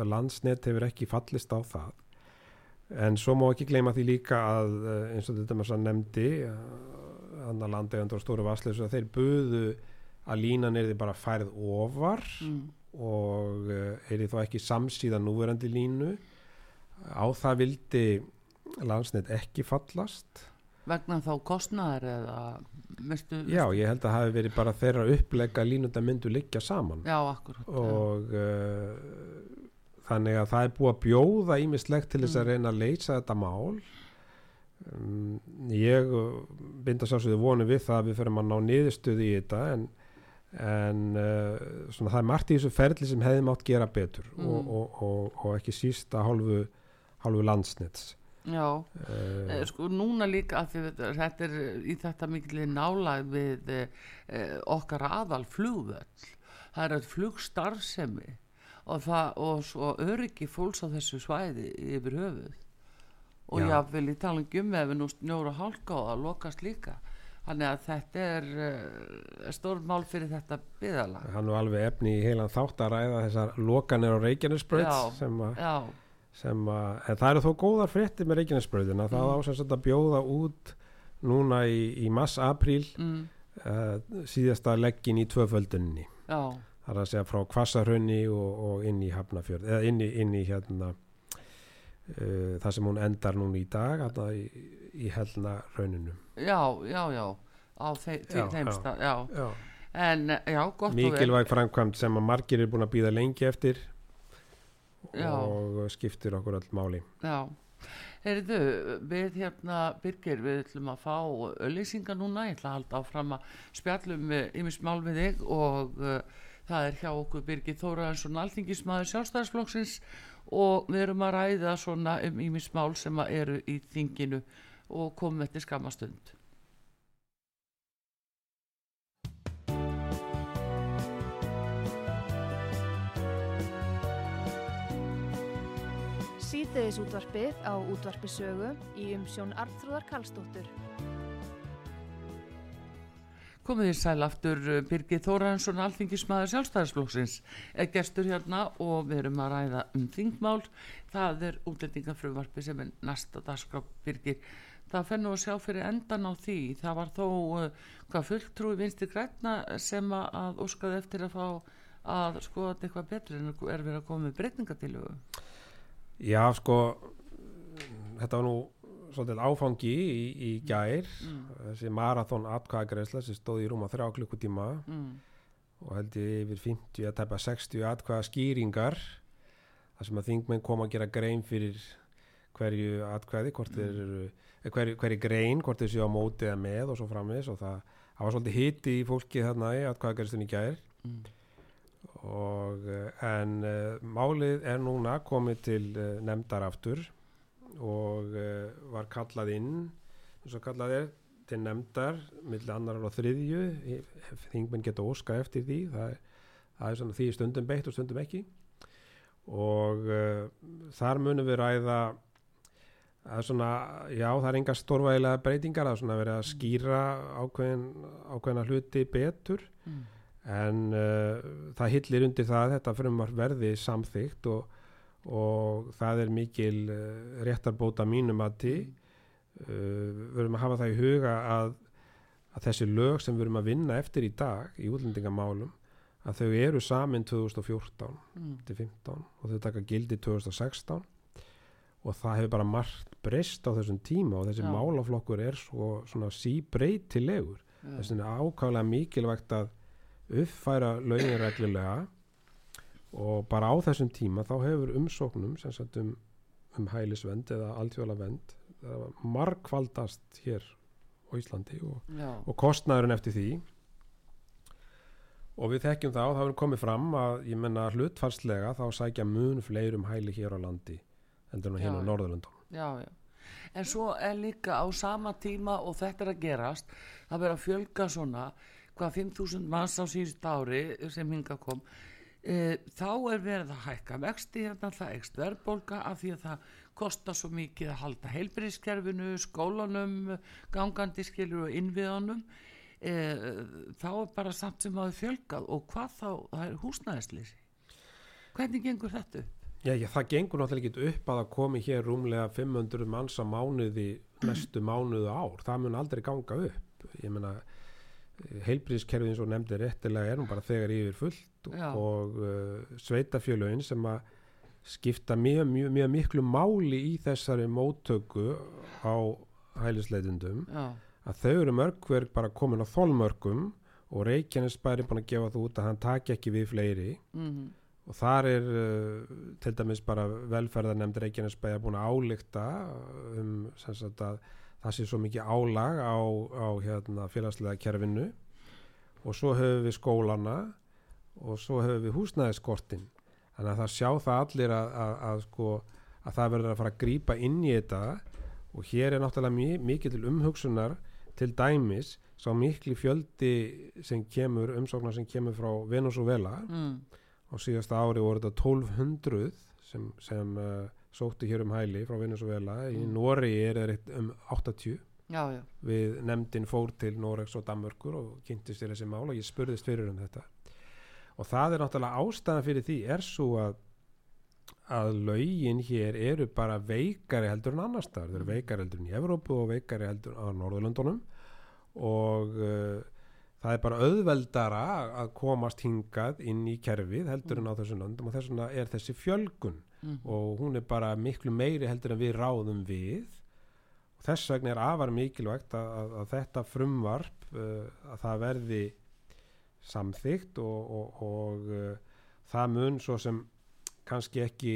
landsnet hefur ekki fallist á það en svo má ekki gleyma því líka að eh, eins og þetta maður sann nefndi annar landegandur og stóru að þeir buðu að línan er því bara færið ofar mm. og eh, er þó ekki samsíða núverandi línu. Á það vildi landsnet ekki fallast. Vegna þá kostnæðar eða mestu, Já, ég held að það hefði verið bara þeirra upplega línunda myndu liggja saman. Já, akkurat og uh, þannig að það er búið að bjóða ímislegt til þess að mm. reyna að leysa þetta mál. Um, ég binda sálsögðu vonu við það að við fyrir að ná niðurstöðu í þetta en, en uh, svona, það er margt í þessu ferli sem hefði mátt gera betur mm. og, og, og, og ekki sísta hálfu, hálfu landsnitts Já, uh, sko núna líka að þetta er í þetta mikil nálag við uh, okkar aðal flugvöld það er að flugstarfsemi og, það, og svo öryggi fólks á þessu svæði yfir höfuð. Og Já. jáfnvel í talangum ef við nú snjóru hálka og það lokast líka Þannig að þetta er uh, stór mál fyrir þetta byðalag. Hann er alveg efni í heilan þátt að ræða þessar lokanir á Reykjanesbröð sem að, sem að, en það eru þó góðar frétti með Reykjanesbröðina, það mm. ásens að bjóða út núna í, í mass-apríl mm. uh, síðasta leggin í tvöföldunni. Já. Það er að segja frá Kvassarhönni og, og inn í Hafnafjörð, eða inn í, inn í hérna uh, það sem hún endar núna í dag, hérna í í helna rauninu já, já, já. Á þe já, þeimsta, já, já. já, mikilvæg framkvæmt sem að margir er búin að býða lengi eftir og skiptir okkur all máli. Já. Heyrðu, við hérna Birgir, við ætlum að fá auðlýsingar núna, ég ætla að halda áfram að spjallum yfirsmál við þig og uh, það er hjá okkur Birgir Þóraðarsson, alþingismæður sjálfstæðarsflokksins og við erum að ræða svona um yfirsmál sem eru í þinginu og komum eftir skamastund. Sýteðis útvarpið á útvarpisögu í umsjón Arnþróðar Karlsdóttur. Komið í sæl aftur eh, Birgir Þóransson, alþingismæður sjálfstæðarsflóksins, er gestur hérna og við erum að ræða um þingmál. Það er útlendingafröðvarpi sem er næsta dagskraf Birgir það fennu að sjá fyrir endan á því. Það var þó uh, hvað fulltrúi vinsti græna sem að óskaði eftir að fá að skoða eitthvað betur en er verið að koma með breytingatilögu Já sko þetta var nú svolítið áfangi í, í gær. Mm. þessi marathón atkvæðagreisla sem stóði í rúma þrjá klukkutíma mm. og held ég yfir 50 að tæpa 60 atkvæða skýringar þar sem að þingmenn kom að gera grein fyrir hverju atkvæði hvort þeir eru hverju hver grein, hvort þau séu á móti eða með og svo framvis og það, það var svolítið hitti í fólki þarna í atkvæðagastunni gær. Mm. og eh, en uh, málið er núna komið til uh, nefndar aftur og uh, var kallað inn eins og kallað er til nefndar millir annar og þriðju. Þingmenn geta óska eftir því. Það það er svona því stundum beitt og stundum ekki. Og þar munum við ræða það er svona, já það er enga stórvægilega breytingar, er svona verið að skýra ákveðin, ákveðina hluti betur. Mm. en uh, það hillir undir það þetta frumvar verði samþygt og, og það er mikil uh, réttarbóta mínum að til uh, við verum að hafa það í huga að, að þessi lög sem við verum að vinna eftir í dag í útlendingamálum að þau eru samin 2014 mm. til 15 og þau taka gildi 2016 og það hefur bara margt breyst á þessum tíma og þessi Já. málaflokkur er svo, svona síbreytilegur. Þess vegna er ákvæmlega mikilvægt að uppfæra lögin reglulega. Og bara á þessum tíma þá hefur umsóknum um, um hælisvend eða alltfjóla vend markvaldast hér á Íslandi og, og kostnæðurinn eftir því. Og við þekkjum þá, það hefur komið fram að ég menna hlutfarslega þá sækja mun fleirum hæli hér á landi heldur en hérna á Norðurlundum já, já. en svo er líka á sama tíma og þetta er að gerast það verður að fjölga svona hvað 5.000 manns á síðust ári sem hinga kom. E, þá er verið að hækka vexti hérna það ekst verðbólka af því að það kostar svo mikið að halda heilbyrðiskerfinu, skólanum gangandi skilur og innviðanum e, þá er bara samt sem að fjölgað og hvað þá það er húsnæðislýsi hvernig gengur þetta upp? Já, já, það gengur náttúrulega ekki upp að það komi hér rúmlega 500 manns á mánuði næstu mánuðu ár, það mun aldrei ganga upp, ég meina heilbríðiskerfið eins og nefndi réttilega er nú bara þegar yfir fullt já. og uh, sveitafjölögin sem að skipta mjög, mjög, mjög miklu máli í þessari móttöku á hælisleitundum að þau eru mörgverk bara komin á þólmörgum og Reykjanes bæri búin að gefa þú út að hann taki ekki við fleiri. Mm -hmm og þar er uh, til dæmis bara velferðarnemnd Reykjanesbæði búin að álíkta um sagt, að það sé svo mikið álag á, á hérna, félagslega kerfinu. Og svo höfum við skólana og svo höfum við húsnæðiskortin. Þannig að það sjá það allir að, að, að, sko, að það verður að fara að grýpa inn í þetta. Og hér er náttúrulega mikið til umhugsunar til dæmis sá miklu fjöldi sem kemur umsóknar sem kemur frá Venezuela mm á síðasta ári voru þetta 1200 sem, sem uh, sóttu hér um hæli frá Venezuela í mm. Nóri er þetta um 80 já, já. við nefndin fór til Noregs og Danmörkur og kynntist þér þessi mál og ég spurðist fyrir um þetta. Og það er náttúrulega ástæðan fyrir því er svo að að laugin hér eru bara veikari heldur en annar staðar, þeir eru veikari heldur en í Evrópu og veikari heldur á Norðurlöndunum. Og uh, það er bara auðveldara að komast hingað inn í kerfið heldur en á þessum löndum og þess vegna er þessi fjölgun. Mm. og hún er bara miklu meiri heldur en við ráðum við. Og þess vegna er afar mikilvægt að, að, að þetta frumvarp uh, að það verði samþygt og, og, og uh, það mun svo sem kannski ekki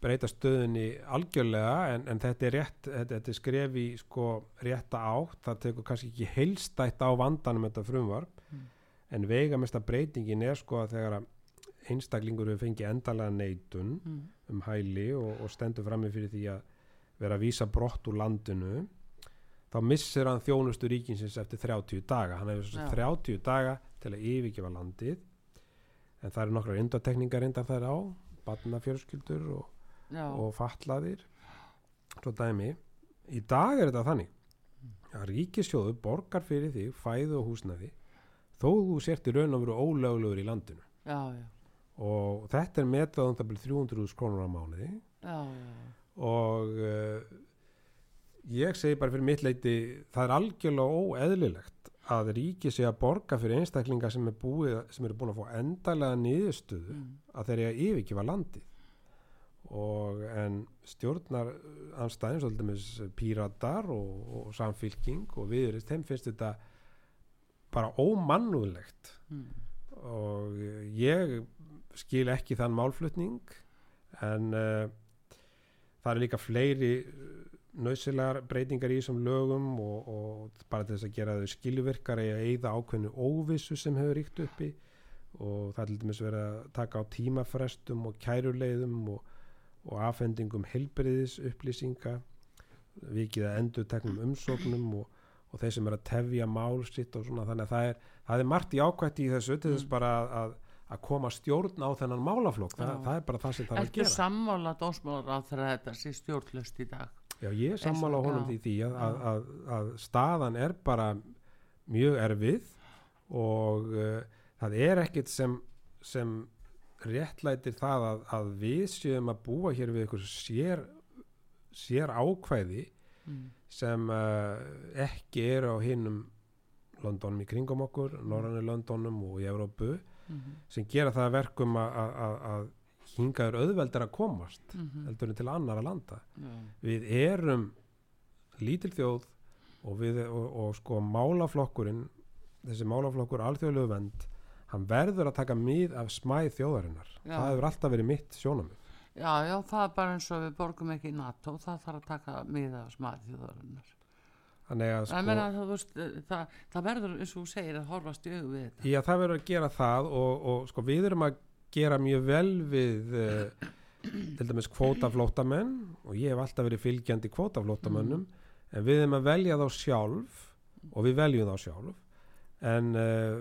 breyta stöðunni algjörlega en, en þetta er rétt, þetta, þetta er skref í sko rétta átt, það tekur kannski ekki heilstætt á vandanum þetta frumvarp mm. en veigamesta breytingin er sko að þegar einstaklingur við fengi endalega neitun mm. um hæli og, og stendur frammi fyrir því að vera að vísa brott úr landinu þá missir hann þjónustu ríkinsins eftir 30 daga, hann hefur 30 daga til að yfirgefa landið en það eru nokkrar undatekningar reyndar þær á barnafjörskyldur og, og fatlaðir. Svo dæmi í dag er þetta þannig að ríkisjóðu borgar fyrir þig fæðu og húsnaði þó þú sért í raun og veru ólöglegur í landinu. Já, já. og þetta er metað um það byrju 300.000 krónur á mánuði. Já, og uh, ég segi bara fyrir mitt leiti það er algjörlega óeðlilegt að ríki sé að borga fyrir einstaklingar sem er eru búin að fá endalega niðurstöðu mm. að þeir eru að yfirkifa landi og en stjórnar anstæðin svolítið með píratar og, og samfylking og viðurist, þeim finnst þetta bara ómannúðlegt mm. og ég skil ekki þann málflutning en uh, það er líka fleiri nöðsilegar breytingar í þessum lögum og, og bara þess að gera þau skilvirkar eða eigða ákveðinu óvissu sem hefur ríkt uppi og það er til dæmis verið að taka á tímafrestum og kæruleiðum og, og afhendingum helbriðis upplýsinga vikið að endur teknum umsóknum og, og þeir sem er að tefja mál sitt og svona. Þannig að það er, það er margt í ákvætti í þessu til þess mm. bara að, að koma stjórn á þennan málaflokk, Þa, það er bara það sem það er að gera. Ekki sammála dósmálar á þetta sé stjórnlust í dag? Já, ég er sammála honum því því að, að, að, að staðan er bara mjög erfið og uh, það er ekkit sem, sem réttlætir það að við séum að búa hér við einhvers sér, sér ákvæði mm. sem uh, ekki eru á hinnum Londonum í kringum okkur, Norrannu Londonum og í Európu mm -hmm. sem gera það verkum að hingaður auðveldar að komast mm -hmm. heldur en til annara landa yeah. við erum lítil þjóð og, við, og, og sko málaflokkurinn þessi málaflokkur alþjóðlegu vend hann verður að taka mið af smæð þjóðarinnar. Já. það hefur alltaf verið mitt sjónamið Já, já, það er bara eins og við borgum ekki í NATO, það þarf að taka mið af smæð þjóðarinnar. Að sko meina, það, veist, það, það verður eins og þú segir að horfast í auðu við þetta. Já, það verður að gera það og, og sko við erum að gera mjög vel við uh, til dæmis kvótaflótamenn og ég hef alltaf verið fylgjandi kvótaflótamennum mm. en við erum að velja þá sjálf og við veljum þá sjálf en uh,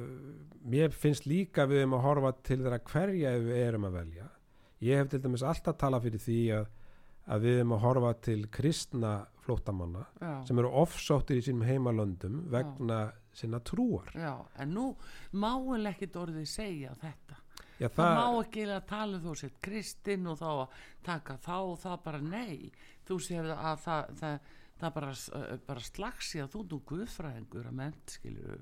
mér finnst líka við erum að horfa til þeirra hverja við erum að velja. Ég hef til dæmis alltaf talað fyrir því að, að við erum að horfa til kristna flótamanna Já. sem eru offsóttir í sínum heimalöndum vegna Já. sinna trúar. Já, en nú máin ekkit orðið segja þetta. Já, það, það má ekki að tala um þú sér kristinn og þá að taka þá og það bara nei. Þú sér að það, það, það bara, bara slagsi að þú nú guðfræðingur að ment skilju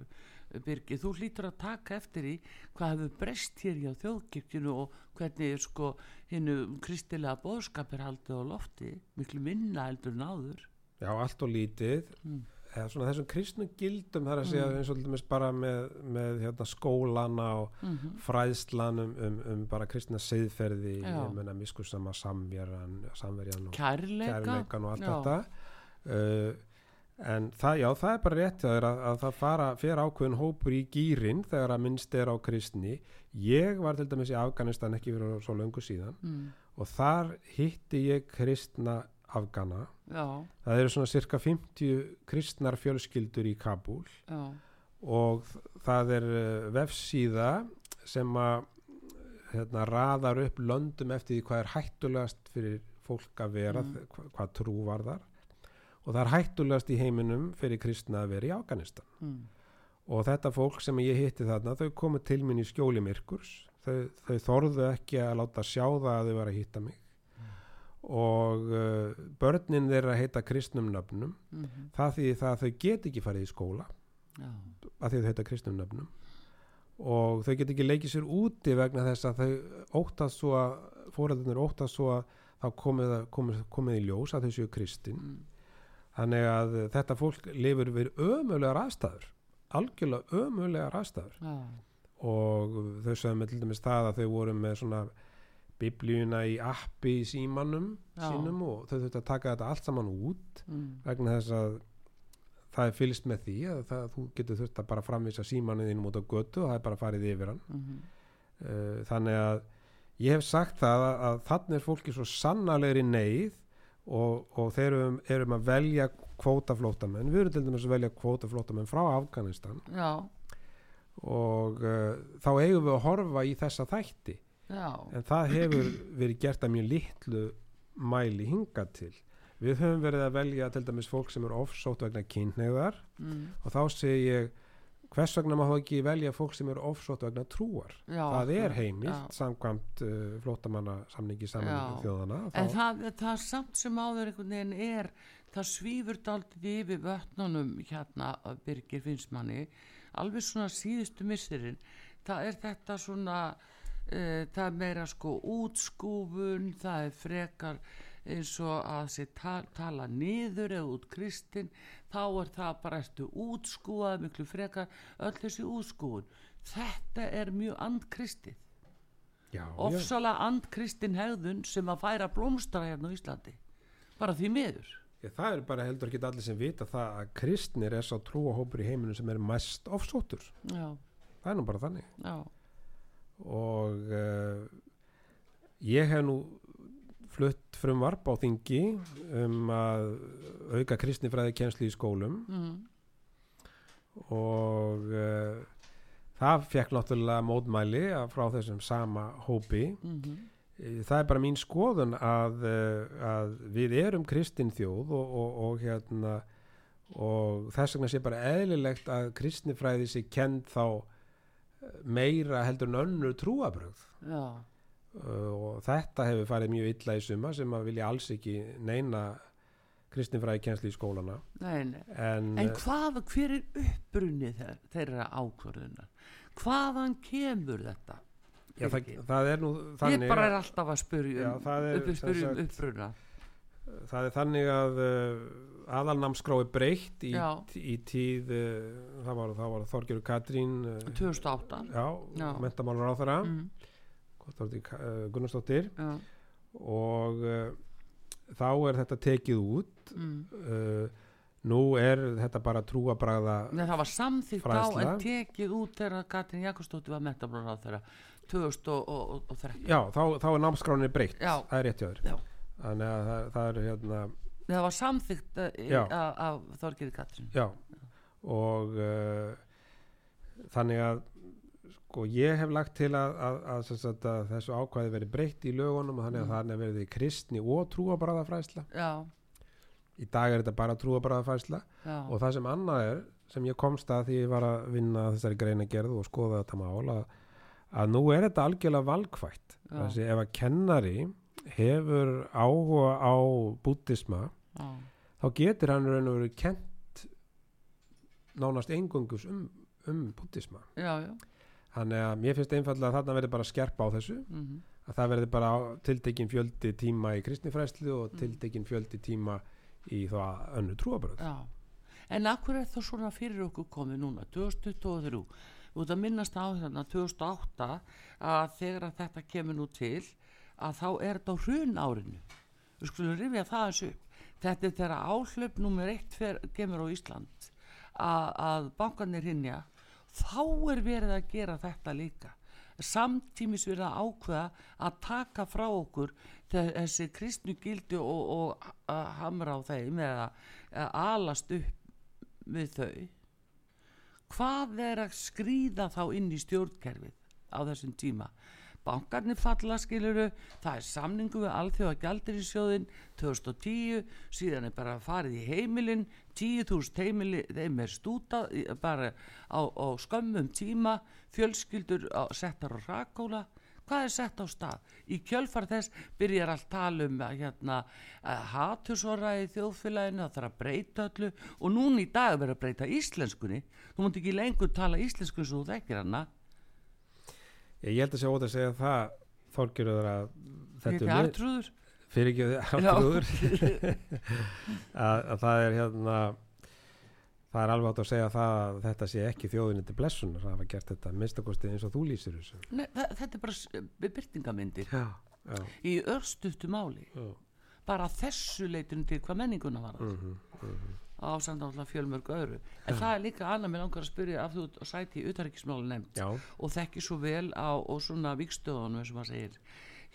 Birgir, þú hlýtur að taka eftir í hvað hefur breyst hér í á þjóðkirkjunu og hvernig sko hinnu kristilega bóðskapir haldið á lofti miklu minna heldur en áður Já, allt og lítið mm eða svona þessum kristnum gildum þar að segja mm. eins og alltaf bara með, með hérna, skólana og mm -hmm. fræðslan um, um, bara kristna seðferði ég menna miskursama samverjan samverjan og kærleika. kærleikan og allt já. þetta uh, en það, já, það er bara rétt að, að það fara fyrir ákveðin hópur í gýrin þegar að minnst er á kristni ég var til dæmis í Afganistan ekki fyrir svo löngu síðan mm. og þar hitti ég kristna Afgana Já. það eru svona cirka 50 kristnar fjölskyldur í Kabul Já. og það er eh, vefsíða sem að hérna, raðar upp löndum eftir því hvað er hættulegast fyrir fólk að vera mm. hvað trú var þar og það er hættulegast í heiminum fyrir kristna að vera í Afganistan mm. og þetta fólk sem ég hitti þarna þau komu til minn í skjóli myrkurs þau, þau þorðu ekki að láta sjá það að þau var að hitta mig mm. og uh, börnin þeirra heita kristnum nöfnum mm -hmm. það því það að þau get ekki farið í skóla Já. að því þau heita kristnum nöfnum og þau get ekki leikið sér úti vegna þess að þau óttast svo að fóröldunir óttast svo að þá komið, komið, komið í ljós að þau séu kristin mm. Þannig að þetta fólk lifur við ömulegar aðstæður algjörlega ömulegar aðstæður ja. og þau sagði með til dæmis það að þau voru með svona biblíuna í appi í símanum ja. sínum og þau þurfti að taka þetta allt saman út mm. vegna þess að það er fylgst með því að það, þú getur þurft að bara framvisa símanin þínum út á götu og það er bara farið yfir hann mm -hmm. uh, þannig að ég hef sagt það að, að þannig er fólki svo sannarlegri neyð og, og þeir erum, erum að velja kvótaflótamenn, við erum til dæmis að velja kvótaflótamenn frá Afganistan Já. og uh, þá eigum við að horfa í þessa þætti Já. en það hefur verið gert að mjög litlu mæli hinga til við höfum verið að velja til dæmis fólk sem er ofsótt vegna kynneigðar mm. og þá segir ég hvers vegna maður ekki velja fólk sem er ofsótt vegna trúar? Já, það er heimilt samkvæmt uh, flótamanna samningi samningi þjóðana en það, það samt sem áður einhvern veginn er það svífur daldið yfir vötnunum hérna Birgir Finnsmanni alveg svona síðustu missirinn það er þetta svona uh, það er meira sko útskúfun það er frekar eins og að sér tala, tala niður eða út kristinn þá er það bara eftir útskúað miklu frekar öll þessi útskúun þetta er mjög andkristið. Ofsala andkristinn hegðun sem að færa blómstra hérna á Íslandi. Bara því miður. Já, það er bara heldur ekki allir sem vita það að kristnir er sá trúahópur í heiminu sem er mest ofsóttur. Já. það er nú bara þannig. Já. og uh, ég hef nú flutt frum varp á þingi um að auka kristnifræði kjensli í skólum mm. og uh, það fekk náttúrulega mótmæli frá þessum sama hópi mm -hmm. það er bara mín skoðun að, uh, að við erum kristin þjóð og, og, og hérna og þess vegna sé bara eðlilegt að kristnifræði sé kend þá meira heldur en önnur trúabröð já og þetta hefur farið mjög illa í suma sem að vilja alls ekki neina kristinfræði kjensli í skólana. Nei, nei. En, en uh, hvað, hver er uppbrunni þeirra ákvörðunar? Hvaðan kemur þetta já, það, það er nú þannig ég bara er alltaf að spyrja um, um uppbrunna það er þannig að uh, aðalnamskrái breytt í, í tíð uh, það var, var Þorgjörg Katrín 2008 uh, já, já. mentamálur á þeirra mm Eh, Gunnarsdóttir. Og uh, þá er þetta tekið út. Mm. uh, nú er þetta bara trúabræða það var samþýtt á en tekið út þegar Katrin Jakobsdóttir var metabróð á þeirra 2013 já þá, þá er námskráni breytt. Já. það er rétt hjá þér. Þannig að það, það er hérna það var samþýtt af Þorgirði Katrin já. Og uh, þannig að sko ég hef lagt til að, að, að, að þessu ákvæði verið breytt í lögunum og þannig að mm. er verið kristni og trúabræðafræsla í dag er þetta bara trúabræðafræsla og það sem annað er sem ég komst að því ég var að vinna þessari greina gerð og skoða þetta mál að nú er þetta algjörlega valkvægt þessi ef að kennari hefur áhuga á bútisma þá getur hann raun og verið kent nánast engungus um, um bútisma já já þannig að mér finnst einfallega að þarna verður bara skerpa á þessu. Mm -hmm. að það verður bara tildekinn fjöldi tíma í kristnifræslu og mm. tildekinn fjöldi tíma í þá önnu trúabröð En akkur er það svona fyrir okkur komið núna 2023 út að minnast á þarna 2008 að þegar að þetta kemur nú til að þá er þetta á hrun árinu við skulum rifja það þessu þetta er þegar áhlaup nummer eitt kemur á Ísland að, að bankanir hinja þá er verið að gera þetta líka. Samtímis verið að ákveða að taka frá okkur þessi kristnu gildi og, og að hamra á þeim eða að alast upp við þau. Hvað er að skrýða þá inn í stjórnkerfið á þessum tíma? Bankarnir falla skiluru það er samningu við alþjóða gældir í sjóðin 2010 síðan er bara farið í heimilin 10.000 heimili þeim er stúta bara á, á skömmum tíma fjölskyldur á, settar á rakóla hvað er sett á stað? Í kjölfar þess byrjar allt talum að hérna hatusora í þjóðfélaginu það þarf að breyta öllu. Og núna í dag verður að breyta íslenskunni. Þú múnt ekki lengur tala íslensku svo þú þekkir hana. Ég, held að sé ótaf að segja það þorgjurður að þetta er artrúður fyrir ekki artrúður að, að það er hérna það er alveg átt að segja það að þetta sé ekki þjóðinni til blessunar að hafa gert þetta minnstakosti eins og þú lýsir þessu. Nei, það, þetta er bara byrtingamindir já, já. í örstuðtu máli. Já. bara þessu leitun til hvað menninguna var mm -hmm, mm -hmm. á samtáðan fjölmörgu öðru. En það er líka annað með langar að spyrja af þú og sæti í utarrikismáli nefnd og þekki svo vel á svona vikstöðunum og maður segir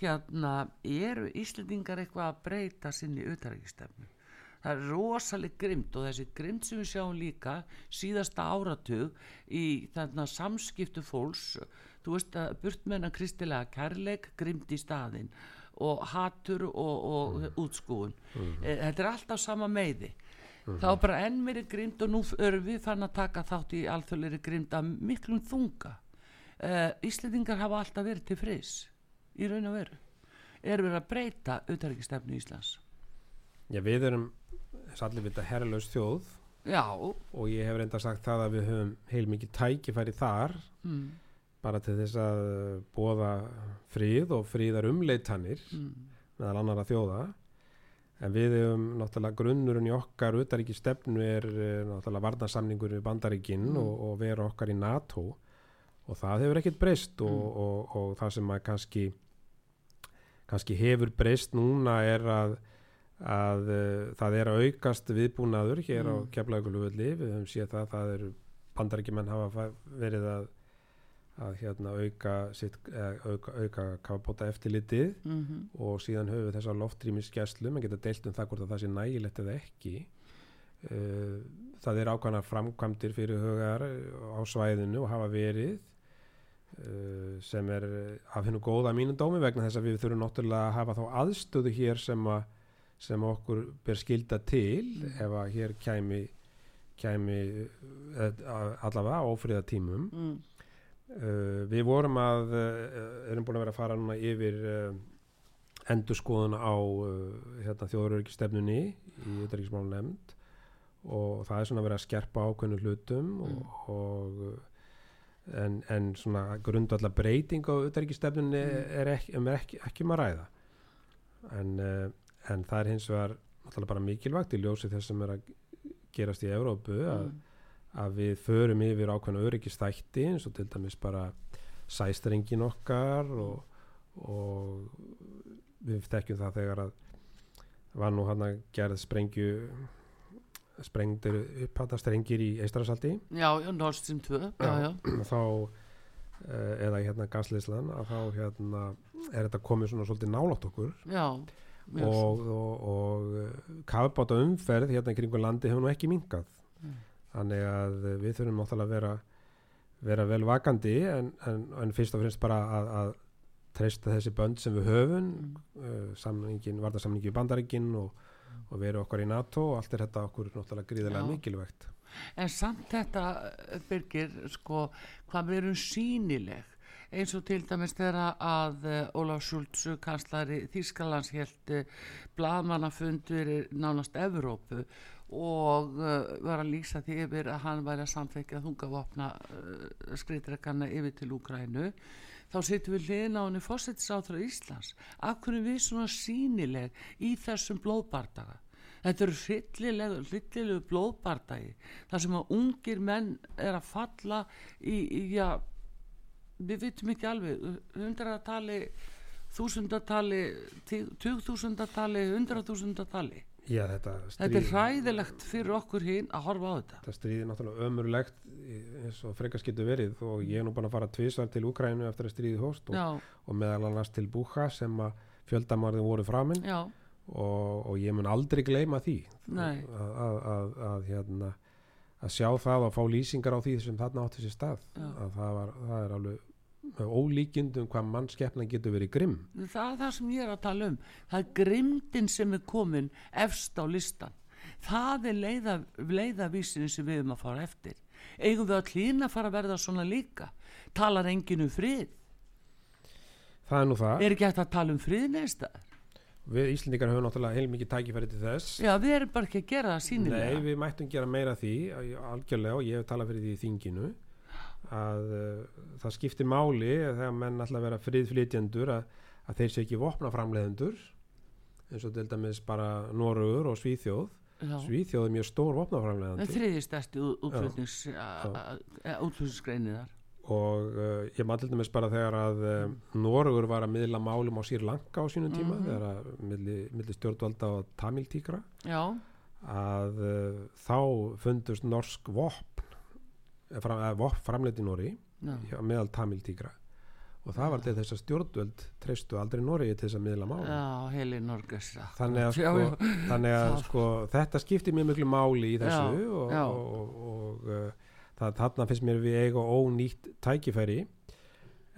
hérna eru Íslandingar eitthvað að breyta sinni utarrikistefnu það er rosalega grimt og þessi grimt sem við sjáum líka síðasta áratug í þarna samskiptu fólks þú veist að burtmenna kristilega kærleik grimt í staðin og hatur og, og mm. útskúun mm. þetta er alltaf sama meiði mm. þá bara enn mér er grimt og nú erum við fann að taka þátt í alþjóðleiri grimt að miklum þunga uh, Íslandingar hafa alltaf verið til friðs í raun og veru erum við að breyta auðvitaðrikistefnu Íslands Já við erum allir vita herrlaus þjóð Já. og ég hef reynda sagt það að við höfum heil mikið tækifæri þar mm. bara til þess að bóða fríð og fríðar umleitanir mm. meðal annara þjóða en við hefum náttúrulega grunnurinn í okkar utaríki stefnu er eh, náttúrulega varnarsamningur við bandaríkinn mm. og, og vera okkar í NATO og það hefur ekkert breyst og, mm. og, og það sem að kannski kannski hefur breyst núna er að að uh, það er að aukast viðbúnaður hér mm. á keflauguluvöldi við höfum séð það, það eru bandarækjumenn hafa verið að, að hérna, auka, sitt, auka, auka kafabóta eftirlitið mm -hmm. og síðan höfum við þessa loftrýmiskeslu, mann getur deilt um það hvort það sé nægilegt eða ekki uh, það er ákvæmna framkvæmdir fyrir hugar á svæðinu og hafa verið sem er af hennu góða mínum dómi vegna þess að við þurfum náttúrulega að hafa þá aðstöðu hér sem að sem okkur ber skilda til mm. ef að hér kæmi, kæmi eh, allavega áfriða tímum mm. uh, við vorum að uh, erum búin að vera að fara núna yfir uh, endurskoðun á hérna, þjóðurörgistefnunni í Uttaríkismálu nefnd og það er svona að vera að skerpa ákveðnu hlutum mm. og, og en, en svona grundvallar breyting á Uttaríkisstefnunni mm. er ekki, er ekki, ekki um að ræða en en það er hins vegar náttúrulega bara mikilvægt í ljósi þess sem er að gerast í Európu að, mm. að við förum yfir ákveðna öryggistætti eins og til dæmis bara sæstrengin okkar og, og við tekjum það þegar að var nú hann að gerð sprengju sprengdur upphatta strengir í Eistrarsaldi Já, Nord Stream 2 já, já. [CLEARS THROAT] þá eh, eða hérna gasleislan að þá hérna er þetta komið svona svolítið nálátt okkur Já og, og, og eh, kafbáta umferð hérna kringu landi hefur nú ekki mingað mm. þannig að við þurfum náttúrulega að vera, vera vel vakandi en, en, en fyrst og fremst bara að, að treysta þessi bönd sem við höfum mm. uh, samningin, varðarsamningi í bandaríkin og, og veru okkar í NATO og allt er þetta okkur náttúrulega gríðilega Já. mikilvægt En samt þetta byrgir sko hvað verum sínileg eins og til dæmis þegar að uh, Ólaf Schultz, kanslari Þýskalands held uh, bladmannafundur nánast Evrópu og uh, var að lýsa því yfir að hann væri að samþekja þungavopna skreitreikana yfir til Úgrænu þá setjum við liðin á henni fósettisáþra Íslands. Af hverju við svona sínileg í þessum blóðbardaga? Þetta eru hryllilegu, hryllilegu blóðbardagi þar sem að ungir menn er að falla í, í ja, við vitum ekki alveg hundraðatali þúsundatali tugþúsundatali hundraðþúsundatali. Já, þetta, þetta er hræðilegt fyrir okkur hinn að horfa á þetta. þetta stríði náttúrulega ömurlegt eins og frekar getur verið og ég er nú bara að fara tvísvar til Ukrænu eftir að stríði hóst og, og meðal annars til Búcha sem að fjöldamarðin voru framinn og, og ég mun aldrei gleyma því. Að, hérna að sjá það og fá lýsingar á því sem þarna átti sér stað að það, var, það er alveg ólíkindum hvað mannskeppna getur verið grimm. Það er það sem ég er að tala um. Það er grimmdin sem er komin efst á listan það er leiða, leiðavísin sem við erum að fara eftir eigum við að klína fara að verða svona líka? Talar enginn um frið? Það er nú það. Er ekki hægt að tala um frið neistar við Íslandikar höfum náttúrulega heilmikið tækifæri til þess. Já við erum bara ekki að gera það sínilega nei við mættum gera meira því algjörlega og ég hef talað fyrir því þinginu að uh, það skiptir máli þegar menn að vera friðflytjendur að, að þeir sé ekki vopna framleiðendur eins og til dæmis bara Norröður og Svíþjóð. Svíþjóð er mjög stór vopnaframlegandi þriðistæsti útflutningsgreiniðar og uh, ég maður til dæmis bara þegar að uh, Norröður var að miðla málum á Sýr Lanka á sínum tíma mm -hmm. þegar að milli, milli stjórnvalda á Tamil tíkra Já. að uh, þá fundust norsk vopn fram, vopn framleiti Nóri meðal Tamil tíkra og það var til þess að stjórnvöld treystu aldrei Noregi til þess að miðla máli Já, heili Norges Þannig að, sko, þannig að sko, þetta skiptir mjög miklu máli í þessu já, og, já. og, og, uh, það, þarna finnst mér við eiga ónýtt tækifæri.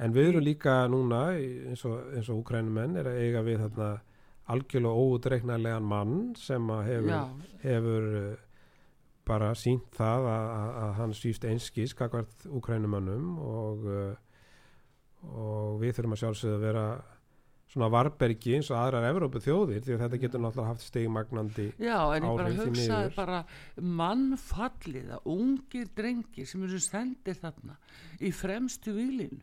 En við erum líka núna eins og, eins og úkrænumenn er að eiga við þarna algjörlega ódreiknarlegan mann sem hefur, hefur uh, bara sínt það að, að, hann sýst einskís kakvart úkrænumannum og uh, og við þurfum að sjálfsögða að vera svona varbergi eins og aðrar Evrópu þjóðir því að þetta getur náttúrulega haft stegmagnandi Já, en ég bara hugsaði bara mannfalliða, ungir drengir sem eru sendir þarna í fremstu výlinu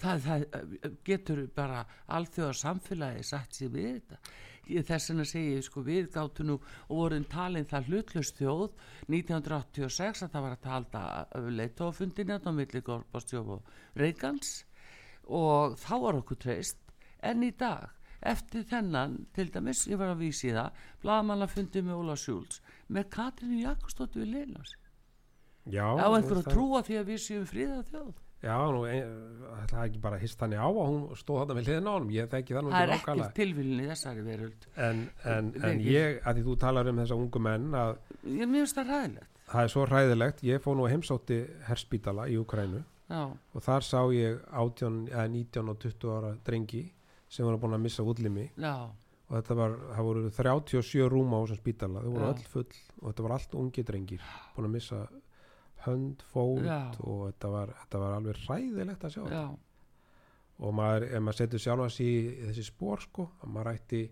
það, það getur bara alþjóðar samfélagi satt sér við þetta. Þess að segja, sko, við gáttu nú og vorum talin það hlutlust þjóð 1986 að það var að halda leitofundin á milli Gorbástjóf og Reykjans og þá var okkur treyst en í dag eftir þennan, til dæmis, ég var að vísi það blagamanna fundið með Óla Sjúls með Katrínu Jakobsdóttir við Leilas á einhverju það... trúa því að við séum fríða þjóð? Já, nú, það er ekki bara hist þannig á að hún stóð þarna með hliðin á hann ég þekki það nú það er ekki tilvílinni þessari veröld. En, en, en ég, að því þú talar um þessa ungu menn að ég finnst það ræðilegt það er svo ræðilegt, ég fóð nú heimsótti herspítala í Ukrænu Já. og þar sá ég 18, eða 19 og 20 ára drengi sem voru búin að missa útlimi Já. og þetta var, það voru 37 rúma á þessum spítala, þau voru Já. öll full og þetta var allt ungi drengir búin að missa hönd, fót og þetta var, þetta var alveg ræðilegt að sjá þetta og maður, ef maður setur sjálf að sí þessi spór sko, að maður ætti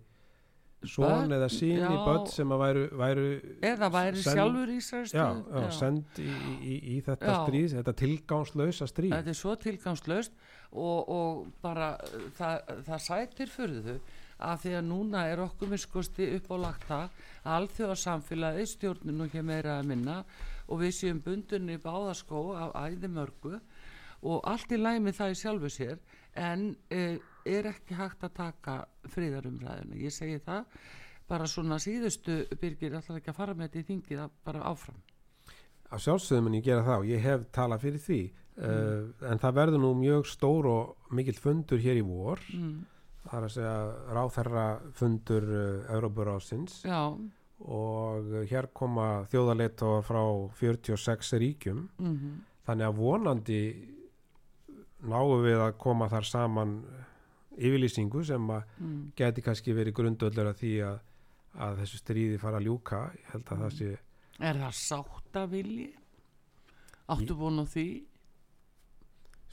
són eða sín í börn sem að væru, væru eða væri send, sjálfur í stríð send í, í, í þetta já. stríð þetta tilgangslösa stríð. Þetta er svo tilgangslöst og, og bara það, það sætir fyrir þau að því að núna er okkur miskusti upp á lagt það að alþjóðarsamfélagi stjórnun og hér meira að minna og við séum bundunni báðaskó af æði mörgu og allt í læmi það í sjálfu sér en e, er ekki hægt að taka fríðarumræðinu, ég segi það bara svona síðustu byrgir alltaf ekki að fara með þetta í þingið bara áfram? Á sjálfsögum en ég gera það og ég hef talað fyrir því. Mm. uh, en það verður nú mjög stór og mikill fundur hér í vor. Mm. það er að segja ráþerra fundur uh, Európarásins og hér koma þjóðarleitóar frá 46 ríkjum. Mm -hmm. þannig að vonandi náum við að koma þar saman yfirlýsingu sem að mm. geti kannski verið grundöldur að því að, að þessu stríði fara að ljúka ég held að mm. það sé Er það sátt að vilji? Áttu búin á því?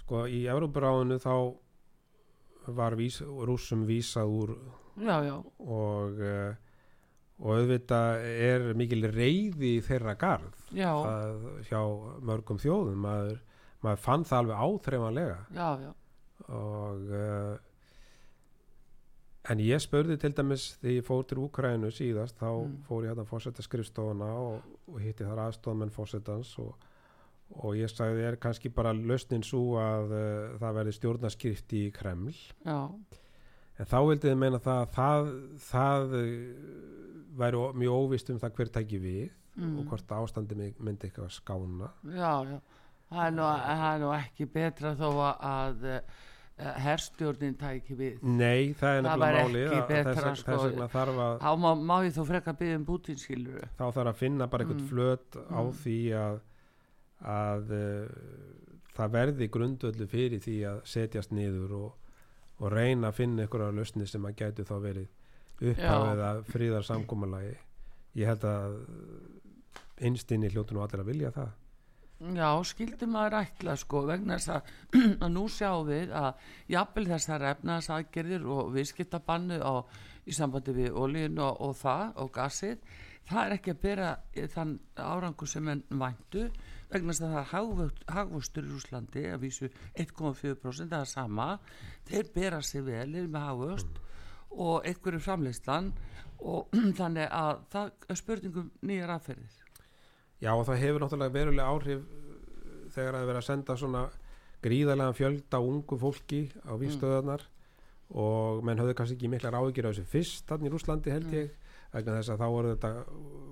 Sko í Európaráðinu þá var vís, rúsum vísað úr já, já. og uh, og auðvitað er mikil reyði í þeirra garð það, hjá mörgum þjóðum maður, maður fann það alveg áþreifanlega já, já og uh, En ég spurði til dæmis þegar ég fór til Úkrænu síðast þá mm. fór ég hérna fórsetta skrifstofuna og, og hitti þar aðstofmenn fórsettans og, og ég sagði er kannski bara lausnin svo að uh, það verði stjórnaskrift í Kreml Já. en þá vildi þið meina það það, það uh, væri mjög óvist um það hver tæki við mm. og hvort ástandi myndi eitthvað skána Já, já, það er nú, það er nú ekki betra þó að Eh, herstjórnin tæki við. Nei, það er nefnilega máli það var ekki betra sko. þá má, má ég þó frekka byggja um Putin skilur þá þarf að finna bara einhvern mm. flöt á mm. því að að uh, það verði grundöldu fyrir því að setjast niður og, og reyna að finna einhverja lausni sem að gætu þá verið upphafið að fríðar samkómalagi ég held að einstinni hljóttunum allir að vilja það Já, skildi maður ætla sko vegna þess að, [CLEARS THROAT] að nú sjáum við að jafnvel þessar efnaðsaðgerðir og viðskiptabannu í sambandi við olíun og, og það og gasið, það er ekki að bera þann árangu sem enn væntu vegna þess að það er hagvöxtur í Úslandi að vísu 1,4% það er sama, þeir bera sig vel með hagvöxt og einhverju framleyslan og [CLEARS THROAT] þannig að það er spurningum nýjar aðferðir Já og það hefur náttúrulega verulega áhrif uh, þegar að vera að senda svona gríðarlega fjölda ungu fólki á výstöðarnar mm. og menn höfðu kannski ekki miklar áhyggjur á þessu fyrst þannig í Rúslandi held mm. ég mm. vegna þess að þá voru þetta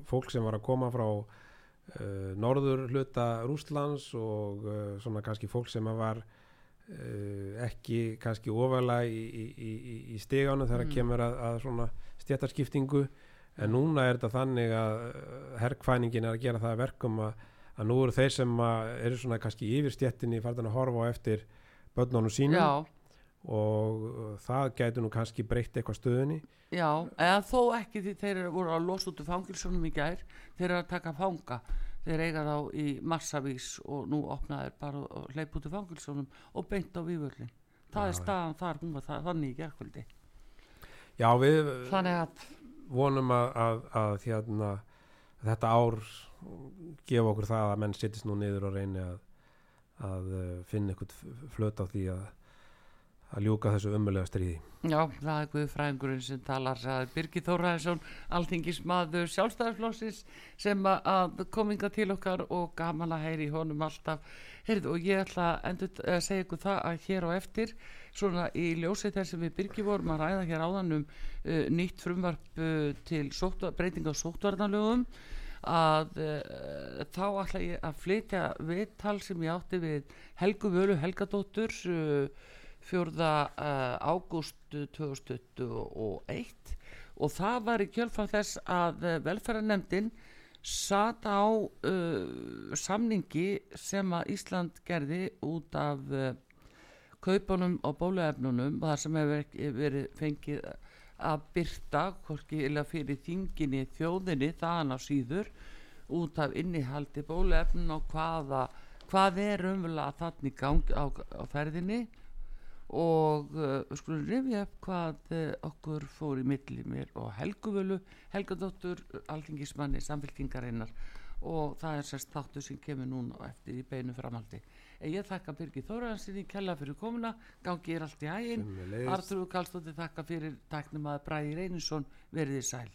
fólk sem var að koma frá uh, norður hluta Rúslands og uh, svona kannski fólk sem var uh, ekki kannski ofala í, í, í, í steganu þegar mm. kemur að, að svona stjættarskiptingu en núna er þetta þannig að uh, herrkvæningin er að gera það verkum að, að nú eru þeir sem eru svona kannski yfir stjettinni farðan að horfa á eftir börnunum sínum Já. og uh, það gætu nú kannski breytt eitthvað stöðunni. Já, eða þó ekki því þeir eru voru að losa út úr fangilsunum í gær þeir eru að taka fanga. Þeir eiga þá í massavís og nú opnaður bara og hleyp út úr fangilsunum og beint á vývöldin það Já, er staðan þar, hún var það, þannig í gerðkvöldi Já, við Þannig að vonum að, að, að hérna, þetta ár gefa okkur það að menn sittist nú niður og reyni að, að uh, finna eitthvað flöt á því að að ljúka þessu umöluða stríði. Já, það er Guðfræðingurinn sem talar Birgir Þóraðarsson, alþingismadur sjálfstæðarflósis sem að kominga til okkar og gaman að heyri honum alltaf. Heyrið, og ég ætla endur að segja ykkur það að hér á eftir svona í ljósið þess að við vorum að ræða hér áðan um uh, nýtt frumvarp uh, til sóttu, breyting á sóttvarnalögum að uh, þá ætla ég að flytja viðtal sem ég átti við Helgu Völu Helgadóttur fjörða ágúst 2021 og það var í kjölfag þess að uh, velferðarnemdin satt á uh, samningi sem að Ísland gerði út af uh, kaupunum og bóluefnunum og það sem hefur verið fengið að byrta hvorki eða fyrir þinginni þjóðinni þaðan á síður út af innihaldi bóluefnun og hvaða hvað er umvöla þannig gang á, á ferðinni. Og uh, skulum rifja upp hvað uh, okkur fór í milli mér og Helguvölu Helgadóttur, alþingismanni samfélkingarinnar og það er sérst þáttu sem kemur núna eftir í beinu framaldi ég þakka Birgir Þóraðansinni kella fyrir komuna, gangi er allt í ægin Artur Kallstóttir þakka fyrir. Taknum að Bræði Reyninsson verið í sæl